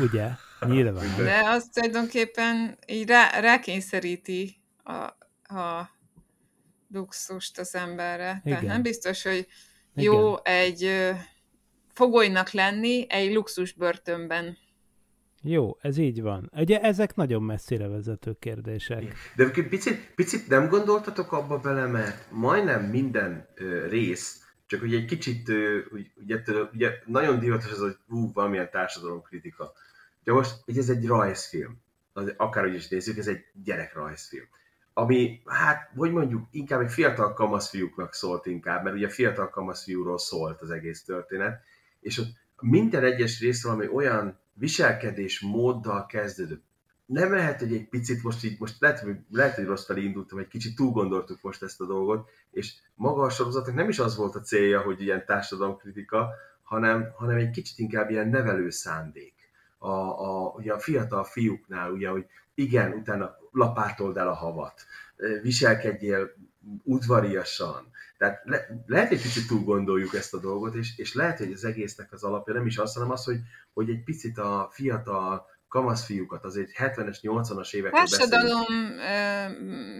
ugye? [LAUGHS] Nyilván. De azt tulajdonképpen így rá, rákényszeríti a, a luxust az emberre. Igen. Tehát nem biztos, hogy jó Igen. egy fogolynak lenni egy luxus börtönben. Jó, ez így van. Ugye ezek nagyon messzire vezető kérdések. De picit, picit nem gondoltatok abba bele, mert majdnem minden ö, rész, csak hogy egy kicsit, ö, ugye, ugye nagyon divatos az, hogy hú, valamilyen társadalomkritika. De most, hogy ez egy rajzfilm, akárhogy is nézzük, ez egy gyerekrajzfilm ami, hát, hogy mondjuk, inkább egy fiatal kamaszfiúknak szólt inkább, mert ugye fiatal kamaszfiúról szólt az egész történet, és ott minden egyes rész valami olyan viselkedés móddal kezdődött. Nem lehet, hogy egy picit most így, most lehet, hogy, lehet, hogy rossz indultam, egy kicsit túl gondoltuk most ezt a dolgot, és maga a sorozatnak nem is az volt a célja, hogy ilyen társadalomkritika, hanem, hanem egy kicsit inkább ilyen nevelő szándék. A, a, ugye a fiatal fiúknál, ugye, hogy igen, utána lapátold el a havat, viselkedjél udvariasan, tehát le, lehet egy kicsit túl gondoljuk ezt a dolgot, és, és lehet, hogy az egésznek az alapja nem is az, hanem az, hogy, hogy egy picit a fiatal kamaszfiúkat, azért 70-es, 80-as évekről Társadalom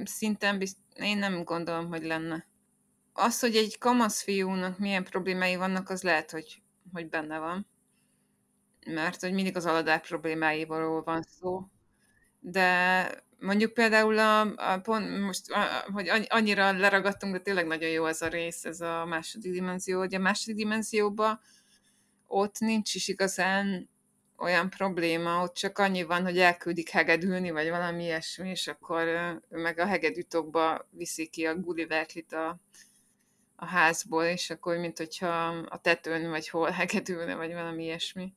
szinten bizt, én nem gondolom, hogy lenne. Az, hogy egy kamaszfiúnak milyen problémái vannak, az lehet, hogy, hogy benne van. Mert hogy mindig az aladák problémáival van szó. De Mondjuk például a, a pont most, a, hogy annyira leragadtunk, de tényleg nagyon jó ez a rész, ez a második dimenzió. Ugye a második dimenzióban ott nincs is igazán olyan probléma, ott csak annyi van, hogy elküldik hegedülni, vagy valami ilyesmi, és akkor meg a hegedűtokba viszi ki a Gullivertlit a, a házból, és akkor mint hogyha a tetőn vagy hol hegedülne, vagy valami ilyesmi.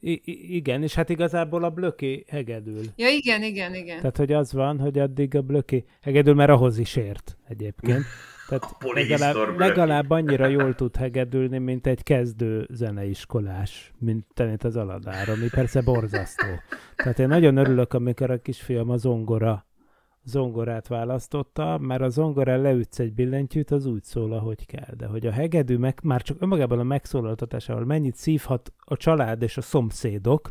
I- igen, és hát igazából a blöki hegedül. Ja, igen, igen, igen. Tehát, hogy az van, hogy addig a blöki hegedül, mert ahhoz is ért egyébként. [LAUGHS] Tehát legalább, legalább annyira jól tud hegedülni, mint egy kezdő zeneiskolás, mint tenét az aladár, ami persze borzasztó. Tehát én nagyon örülök, amikor a kisfiam a zongora zongorát választotta, mert a zongorán leütsz egy billentyűt, az úgy szól, ahogy kell. De hogy a hegedű meg, már csak önmagában a megszólaltatásával mennyit szívhat a család és a szomszédok,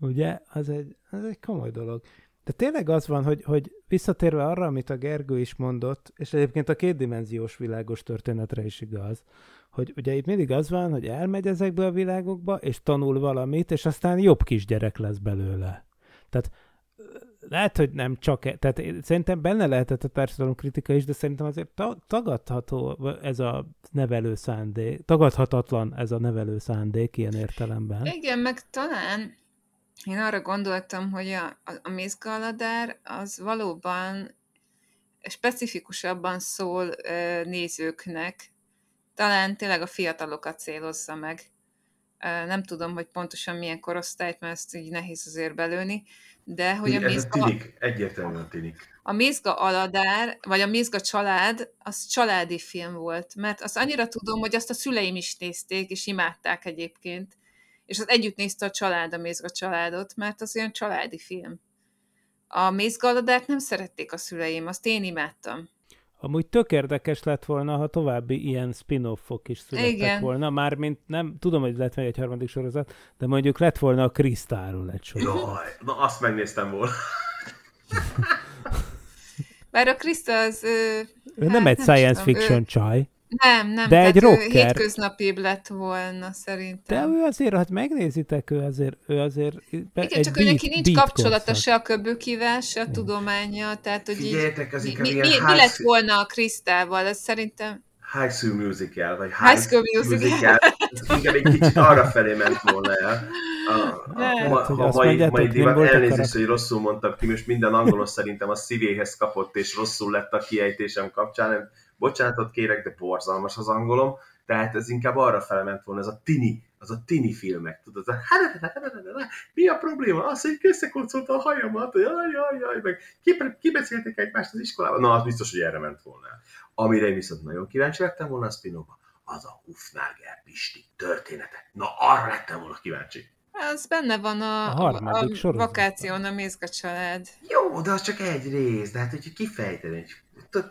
ugye, az egy, az egy komoly dolog. De tényleg az van, hogy, hogy visszatérve arra, amit a Gergő is mondott, és egyébként a kétdimenziós világos történetre is igaz, hogy ugye itt mindig az van, hogy elmegy ezekbe a világokba, és tanul valamit, és aztán jobb kisgyerek lesz belőle. Tehát lehet, hogy nem csak, e, tehát szerintem benne lehetett a társadalom kritika is, de szerintem azért ta- tagadható ez a nevelő szándék, tagadhatatlan ez a nevelő szándék ilyen értelemben. Igen, meg talán én arra gondoltam, hogy a, a, a mézgaladár az valóban specifikusabban szól nézőknek, talán tényleg a fiatalokat célozza meg. Nem tudom, hogy pontosan milyen korosztályt, mert ezt így nehéz azért belőni, de hogy a mézga... tinik, egyértelműen tinik. A Mézga Aladár, vagy a Mézga család, az családi film volt, mert azt annyira tudom, hogy azt a szüleim is nézték, és imádták egyébként, és az együtt nézte a család a Mézga családot, mert az olyan családi film. A Mézga Aladárt nem szerették a szüleim, azt én imádtam. Amúgy tök érdekes lett volna, ha további ilyen spin-offok is születtek Igen. volna, mármint nem, tudom, hogy lett meg egy harmadik sorozat, de mondjuk lett volna a Krisztáról egy sorozat. Jaj, na azt megnéztem volna. Bár a Krista az... Ő, ő hát, nem egy nem science tudom, fiction ő... csaj. Nem, nem, de egy rocker. hétköznapibb lett volna szerintem. De ő azért, hát megnézitek, ő azért, ő azért be, Igen, csak ő neki nincs kapcsolata se a köbökivel, se a tudománya, tehát hogy Figyeljetek, az mi, mi, mi, mi lett volna a Krisztával, ez szerintem... High School Musical, vagy High, high School Musical. musical. inkább egy kicsit arra felé ment volna el. A, a, a, a, a mai, mai divat, elnézést, hogy rosszul mondtam ki, most minden angolos szerintem a szívéhez kapott, és rosszul lett a kiejtésem kapcsán, bocsánatot kérek, de borzalmas az angolom, tehát ez inkább arra felement volna, ez a tini, az a tini filmek, tudod, a mi a probléma? Az, hogy összekoncolta a hajamat, jaj, jaj, jaj, meg kibeszélték egymást az iskolában, na, az biztos, hogy erre ment volna. Amire én viszont nagyon kíváncsi lettem volna a spin az a Hufnagel Pisti története. Na, arra lettem volna kíváncsi. Az benne van a, a, a, a vakáción, a Mézga család. Jó, de az csak egy rész, de hát hogyha kifejteni, hogy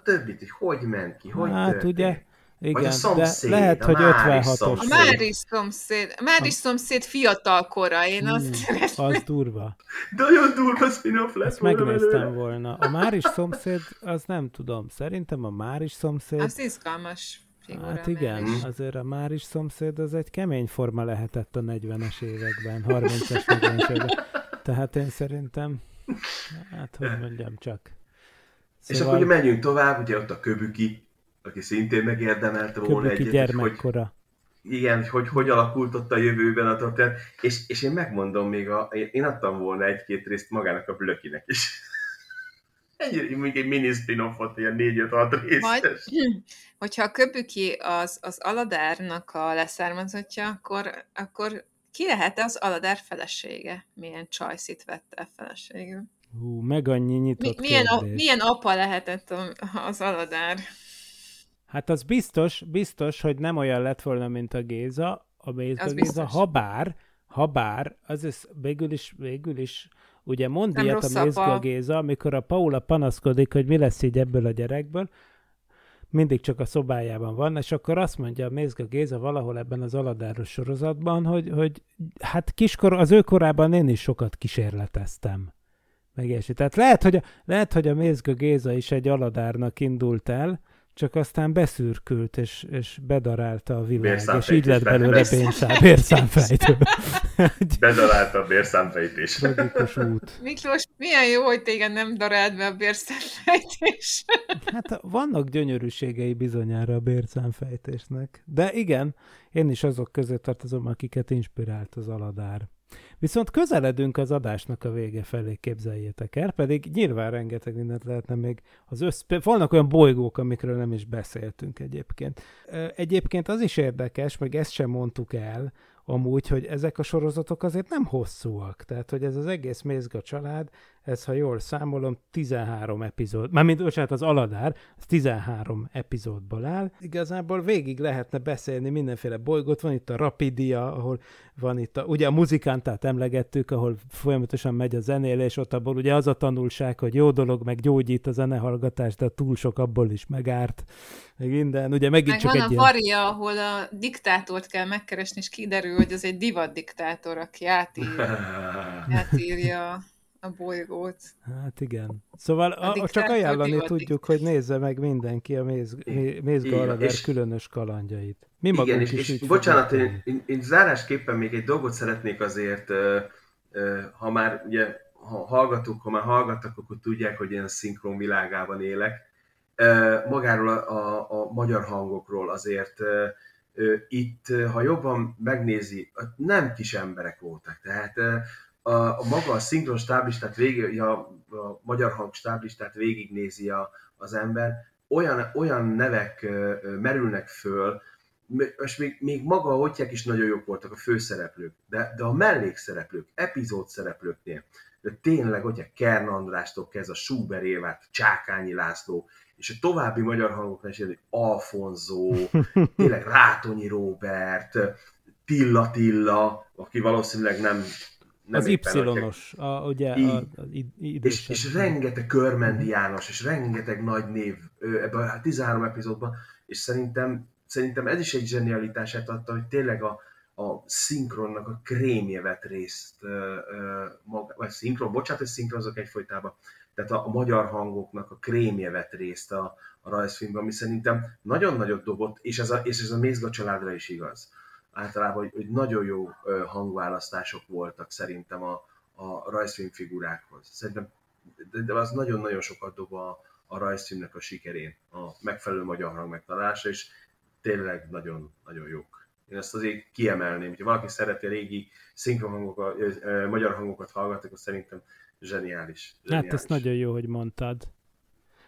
többit, hogy hogy ment ki, hogy Hát történt. ugye, igen, a szomszéd, de lehet, hogy 56-os. A Máris szomszéd, a Máris szomszéd fiatal kora, én azt Az durva. De olyan durva spin-off lesz Ezt megnéztem belőle. volna. A Máris szomszéd, az nem tudom. Szerintem a Máris szomszéd... Az izgalmas figura. Hát igen, is. azért a Máris szomszéd az egy kemény forma lehetett a 40-es években, 30-es, 40-es években. Tehát én szerintem, hát hogy mondjam csak. Szóval... És akkor ugye menjünk tovább, ugye ott a Köbüki, aki szintén megérdemelte volna egyet, gyermekkora. Hogy, igen, hogy hogy alakult ott a jövőben a történet, és, és én megmondom még, a, én adtam volna egy-két részt magának a Blökinek is. [LAUGHS] Egy, még egy mini spin-offot, ilyen 4-5-6 részes. Majd, [CLEARS THROAT] hogyha a Köbüki az, az Aladárnak a leszármazottja, akkor, akkor ki lehet az Aladár felesége? Milyen csajszit vette feleségül? Hú, meg annyi nyitott Mi, milyen, a, milyen apa lehetett az Aladár? Hát az biztos, biztos, hogy nem olyan lett volna, mint a Géza, a Géza, az Géza ha bár, ha bár, az is végül is, végül is, ugye mond nem ilyet a Mézga Géza, amikor a Paula panaszkodik, hogy mi lesz így ebből a gyerekből, mindig csak a szobájában van, és akkor azt mondja a Mézga Géza valahol ebben az aladáros sorozatban, hogy, hogy hát kiskor, az ő korában én is sokat kísérleteztem meg ilyesmi. Tehát lehet, hogy a, lehet, hogy a Mézga Géza is egy aladárnak indult el, csak aztán beszürkült, és, és bedarálta a világ, és így lett belőle. pénzszám, bérszámfejtő. [LAUGHS] Bedarálta a bérszámfejtés. Tragikus út. Miklós, milyen jó, hogy téged nem darált be a bérszámfejtés. Hát vannak gyönyörűségei bizonyára a bérszámfejtésnek. De igen, én is azok között tartozom, akiket inspirált az aladár. Viszont közeledünk az adásnak a vége felé, képzeljétek el, pedig nyilván rengeteg mindent lehetne még az össz... Vannak olyan bolygók, amikről nem is beszéltünk egyébként. Egyébként az is érdekes, meg ezt sem mondtuk el, amúgy, hogy ezek a sorozatok azért nem hosszúak. Tehát, hogy ez az egész Mézga család, ez, ha jól számolom, 13 epizód, mármint, bocsánat, az Aladár, az 13 epizódból áll. Igazából végig lehetne beszélni mindenféle bolygót, van itt a Rapidia, ahol van itt a, ugye a muzikántát emlegettük, ahol folyamatosan megy a zenélés, ott abból ugye az a tanulság, hogy jó dolog, meg gyógyít a zenehallgatás, de túl sok abból is megárt, meg minden. Ugye megint Meg csak van egy a ilyen... varia, ahol a diktátort kell megkeresni, és kiderül, hogy az egy divat diktátor, aki átírja, [LAUGHS] átírja a bolygót. Hát igen. Szóval a, csak ajánlani tudjuk, hogy nézze meg mindenki a Méz, Mé- Mézga Igen, Aladár és- különös kalandjait. Mi magunk Igen, is és, így és bocsánat, én, én, én zárásképpen még egy dolgot szeretnék azért, ö, ö, ha már ugye ha hallgatók, ha már hallgattak, akkor tudják, hogy én a szinkron világában élek. Ö, Magáról a, a, a magyar hangokról azért ö, ö, itt, ha jobban megnézi, nem kis emberek voltak. Tehát ö, a, a maga a szinkron stáblistát végig, a, a magyar hang stáblistát végignézi a, az ember, olyan, olyan nevek merülnek föl, és még, még maga a ottyák is nagyon jók voltak a főszereplők, de, de a mellékszereplők, epizód szereplőknél, de tényleg, hogyha Kern Andrástól kezd a Schuber Évát, Csákányi László, és a további magyar hangoknál is, hogy Alfonzó, [LAUGHS] tényleg Rátonyi Róbert, Tilla Tilla, aki valószínűleg nem, nem Az Y-os, a, ugye Így. a, az és, és rengeteg Körmendi János, és rengeteg nagy név ebben a 13 epizódban, és szerintem, szerintem ez is egy zsenialitását adta, hogy tényleg a, a szinkronnak a krémje vett részt, ö, ö, maga, vagy szinkron, bocsánat, hogy szinkronzok egyfolytában, tehát a, a magyar hangoknak a krémje vett részt a, a rajzfilmben, ami szerintem nagyon nagyot dobott, és ez a, és ez a Mézga családra is igaz. Általában, hogy, hogy nagyon jó hangválasztások voltak szerintem a, a rajzfilm figurákhoz. Szerintem de, de az nagyon-nagyon sokat dob a, a rajzfilmnek a sikerén, a megfelelő magyar hang megtalálása, és tényleg nagyon-nagyon jók. Én ezt azért kiemelném, hogyha valaki szereti a régi szinkron hangokat, ö, ö, magyar hangokat hallgatni, akkor szerintem zseniális. zseniális. Hát ezt nagyon jó, hogy mondtad.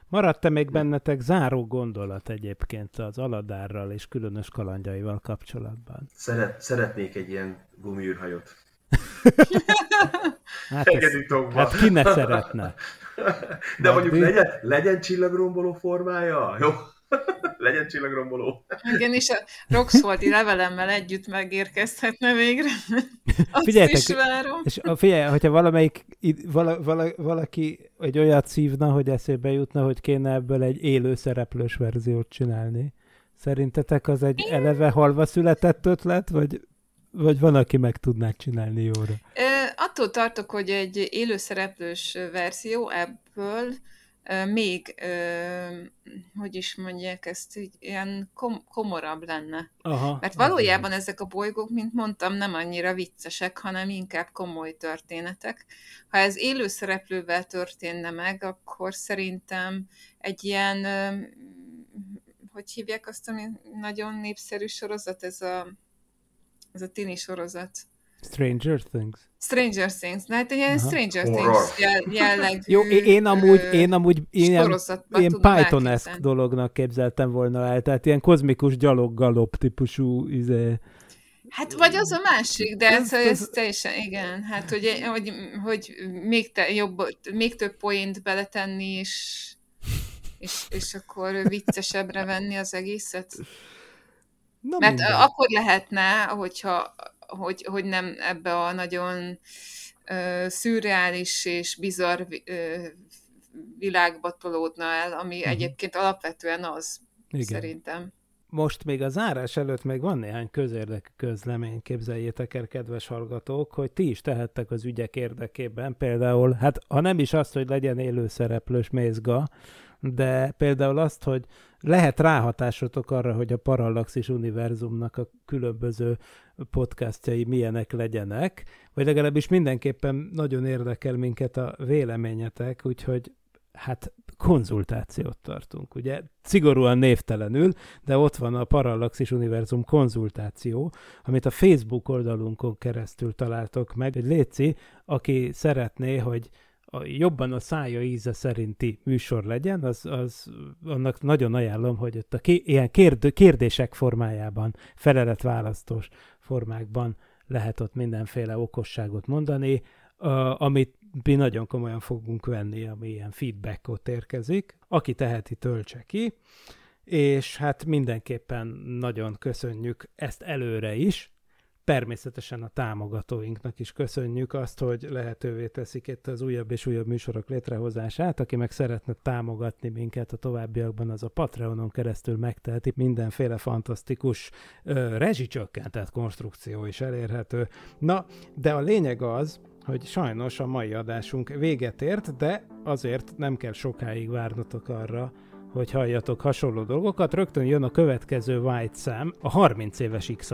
Maradt-e még bennetek záró gondolat egyébként az Aladárral és különös kalandjaival kapcsolatban? Szeret, szeretnék egy ilyen gumiűrhajót. [LAUGHS] Hát, ez, hát ki ne szeretne? De mondjuk Magdi? legyen, legyen csillagromboló formája, jó? [LAUGHS] legyen csillagromboló. Igen, és a Roxfordi levelemmel együtt megérkezhetne végre. [LAUGHS] Azt Figyeljetek, is várom. És a, figyelj, hogyha valamelyik, vala, vala, valaki egy olyat szívna, hogy eszébe jutna, hogy kéne ebből egy élő szereplős verziót csinálni, szerintetek az egy eleve halva született ötlet, vagy, vagy van, aki meg tudná csinálni jóra? Ö, attól tartok, hogy egy élőszereplős verzió ebből még, hogy is mondják ezt, így, ilyen kom- komorabb lenne. Aha. Mert valójában ezek a bolygók, mint mondtam, nem annyira viccesek, hanem inkább komoly történetek. Ha ez élőszereplővel történne meg, akkor szerintem egy ilyen, hogy hívják azt, ami nagyon népszerű sorozat, ez a, ez a tini sorozat. Stranger Things. Stranger Things. Na, hát egy ilyen Aha. Stranger Horror. Things jell- jellegű Jó, én, én amúgy, én amúgy ilyen, ilyen elképzelni. dolognak képzeltem volna el, tehát ilyen kozmikus gyalog-galop típusú izé, Hát vagy az a másik, de Ez- ez, teljesen, igen. Hát, hogy, hogy, hogy még, te, jobb, még több poént beletenni, és, és, és akkor viccesebbre venni az egészet. Na Mert mindegy. akkor lehetne, hogyha, hogy, hogy nem ebbe a nagyon ö, szürreális és bizarr ö, világba tolódna el, ami Mhm. egyébként alapvetően az, Igen. szerintem. Most még a zárás előtt még van néhány közérdekű közlemény, képzeljétek el, kedves hallgatók, hogy ti is tehettek az ügyek érdekében. Például, hát ha nem is azt, hogy legyen élő szereplős mézga, de például azt, hogy lehet ráhatásotok arra, hogy a Parallaxis univerzumnak a különböző podcastjai milyenek legyenek, vagy legalábbis mindenképpen nagyon érdekel minket a véleményetek, úgyhogy hát konzultációt tartunk, ugye? Szigorúan névtelenül, de ott van a Parallaxis Univerzum konzultáció, amit a Facebook oldalunkon keresztül találtok meg. Egy léci, aki szeretné, hogy a, jobban a szája íze szerinti műsor legyen, az, az annak nagyon ajánlom, hogy ott a ké, ilyen kérd, kérdések formájában, feleletválasztós formákban lehet ott mindenféle okosságot mondani, uh, amit mi nagyon komolyan fogunk venni, ami ilyen feedbackot érkezik. Aki teheti, töltse ki, és hát mindenképpen nagyon köszönjük ezt előre is, természetesen a támogatóinknak is köszönjük azt, hogy lehetővé teszik itt az újabb és újabb műsorok létrehozását. Aki meg szeretne támogatni minket a továbbiakban, az a Patreonon keresztül megteheti. Mindenféle fantasztikus ö, rezsicsökkentett konstrukció is elérhető. Na, de a lényeg az, hogy sajnos a mai adásunk véget ért, de azért nem kell sokáig várnotok arra, hogy halljatok hasonló dolgokat. Rögtön jön a következő White Sam, a 30 éves x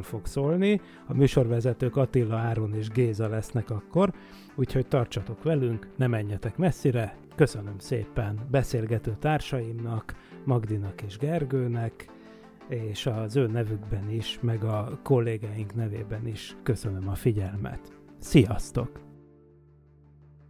fog szólni. A műsorvezetők Attila, Áron és Géza lesznek akkor, úgyhogy tartsatok velünk, ne menjetek messzire. Köszönöm szépen beszélgető társaimnak, Magdinak és Gergőnek, és az ő nevükben is, meg a kollégáink nevében is köszönöm a figyelmet. Sziasztok!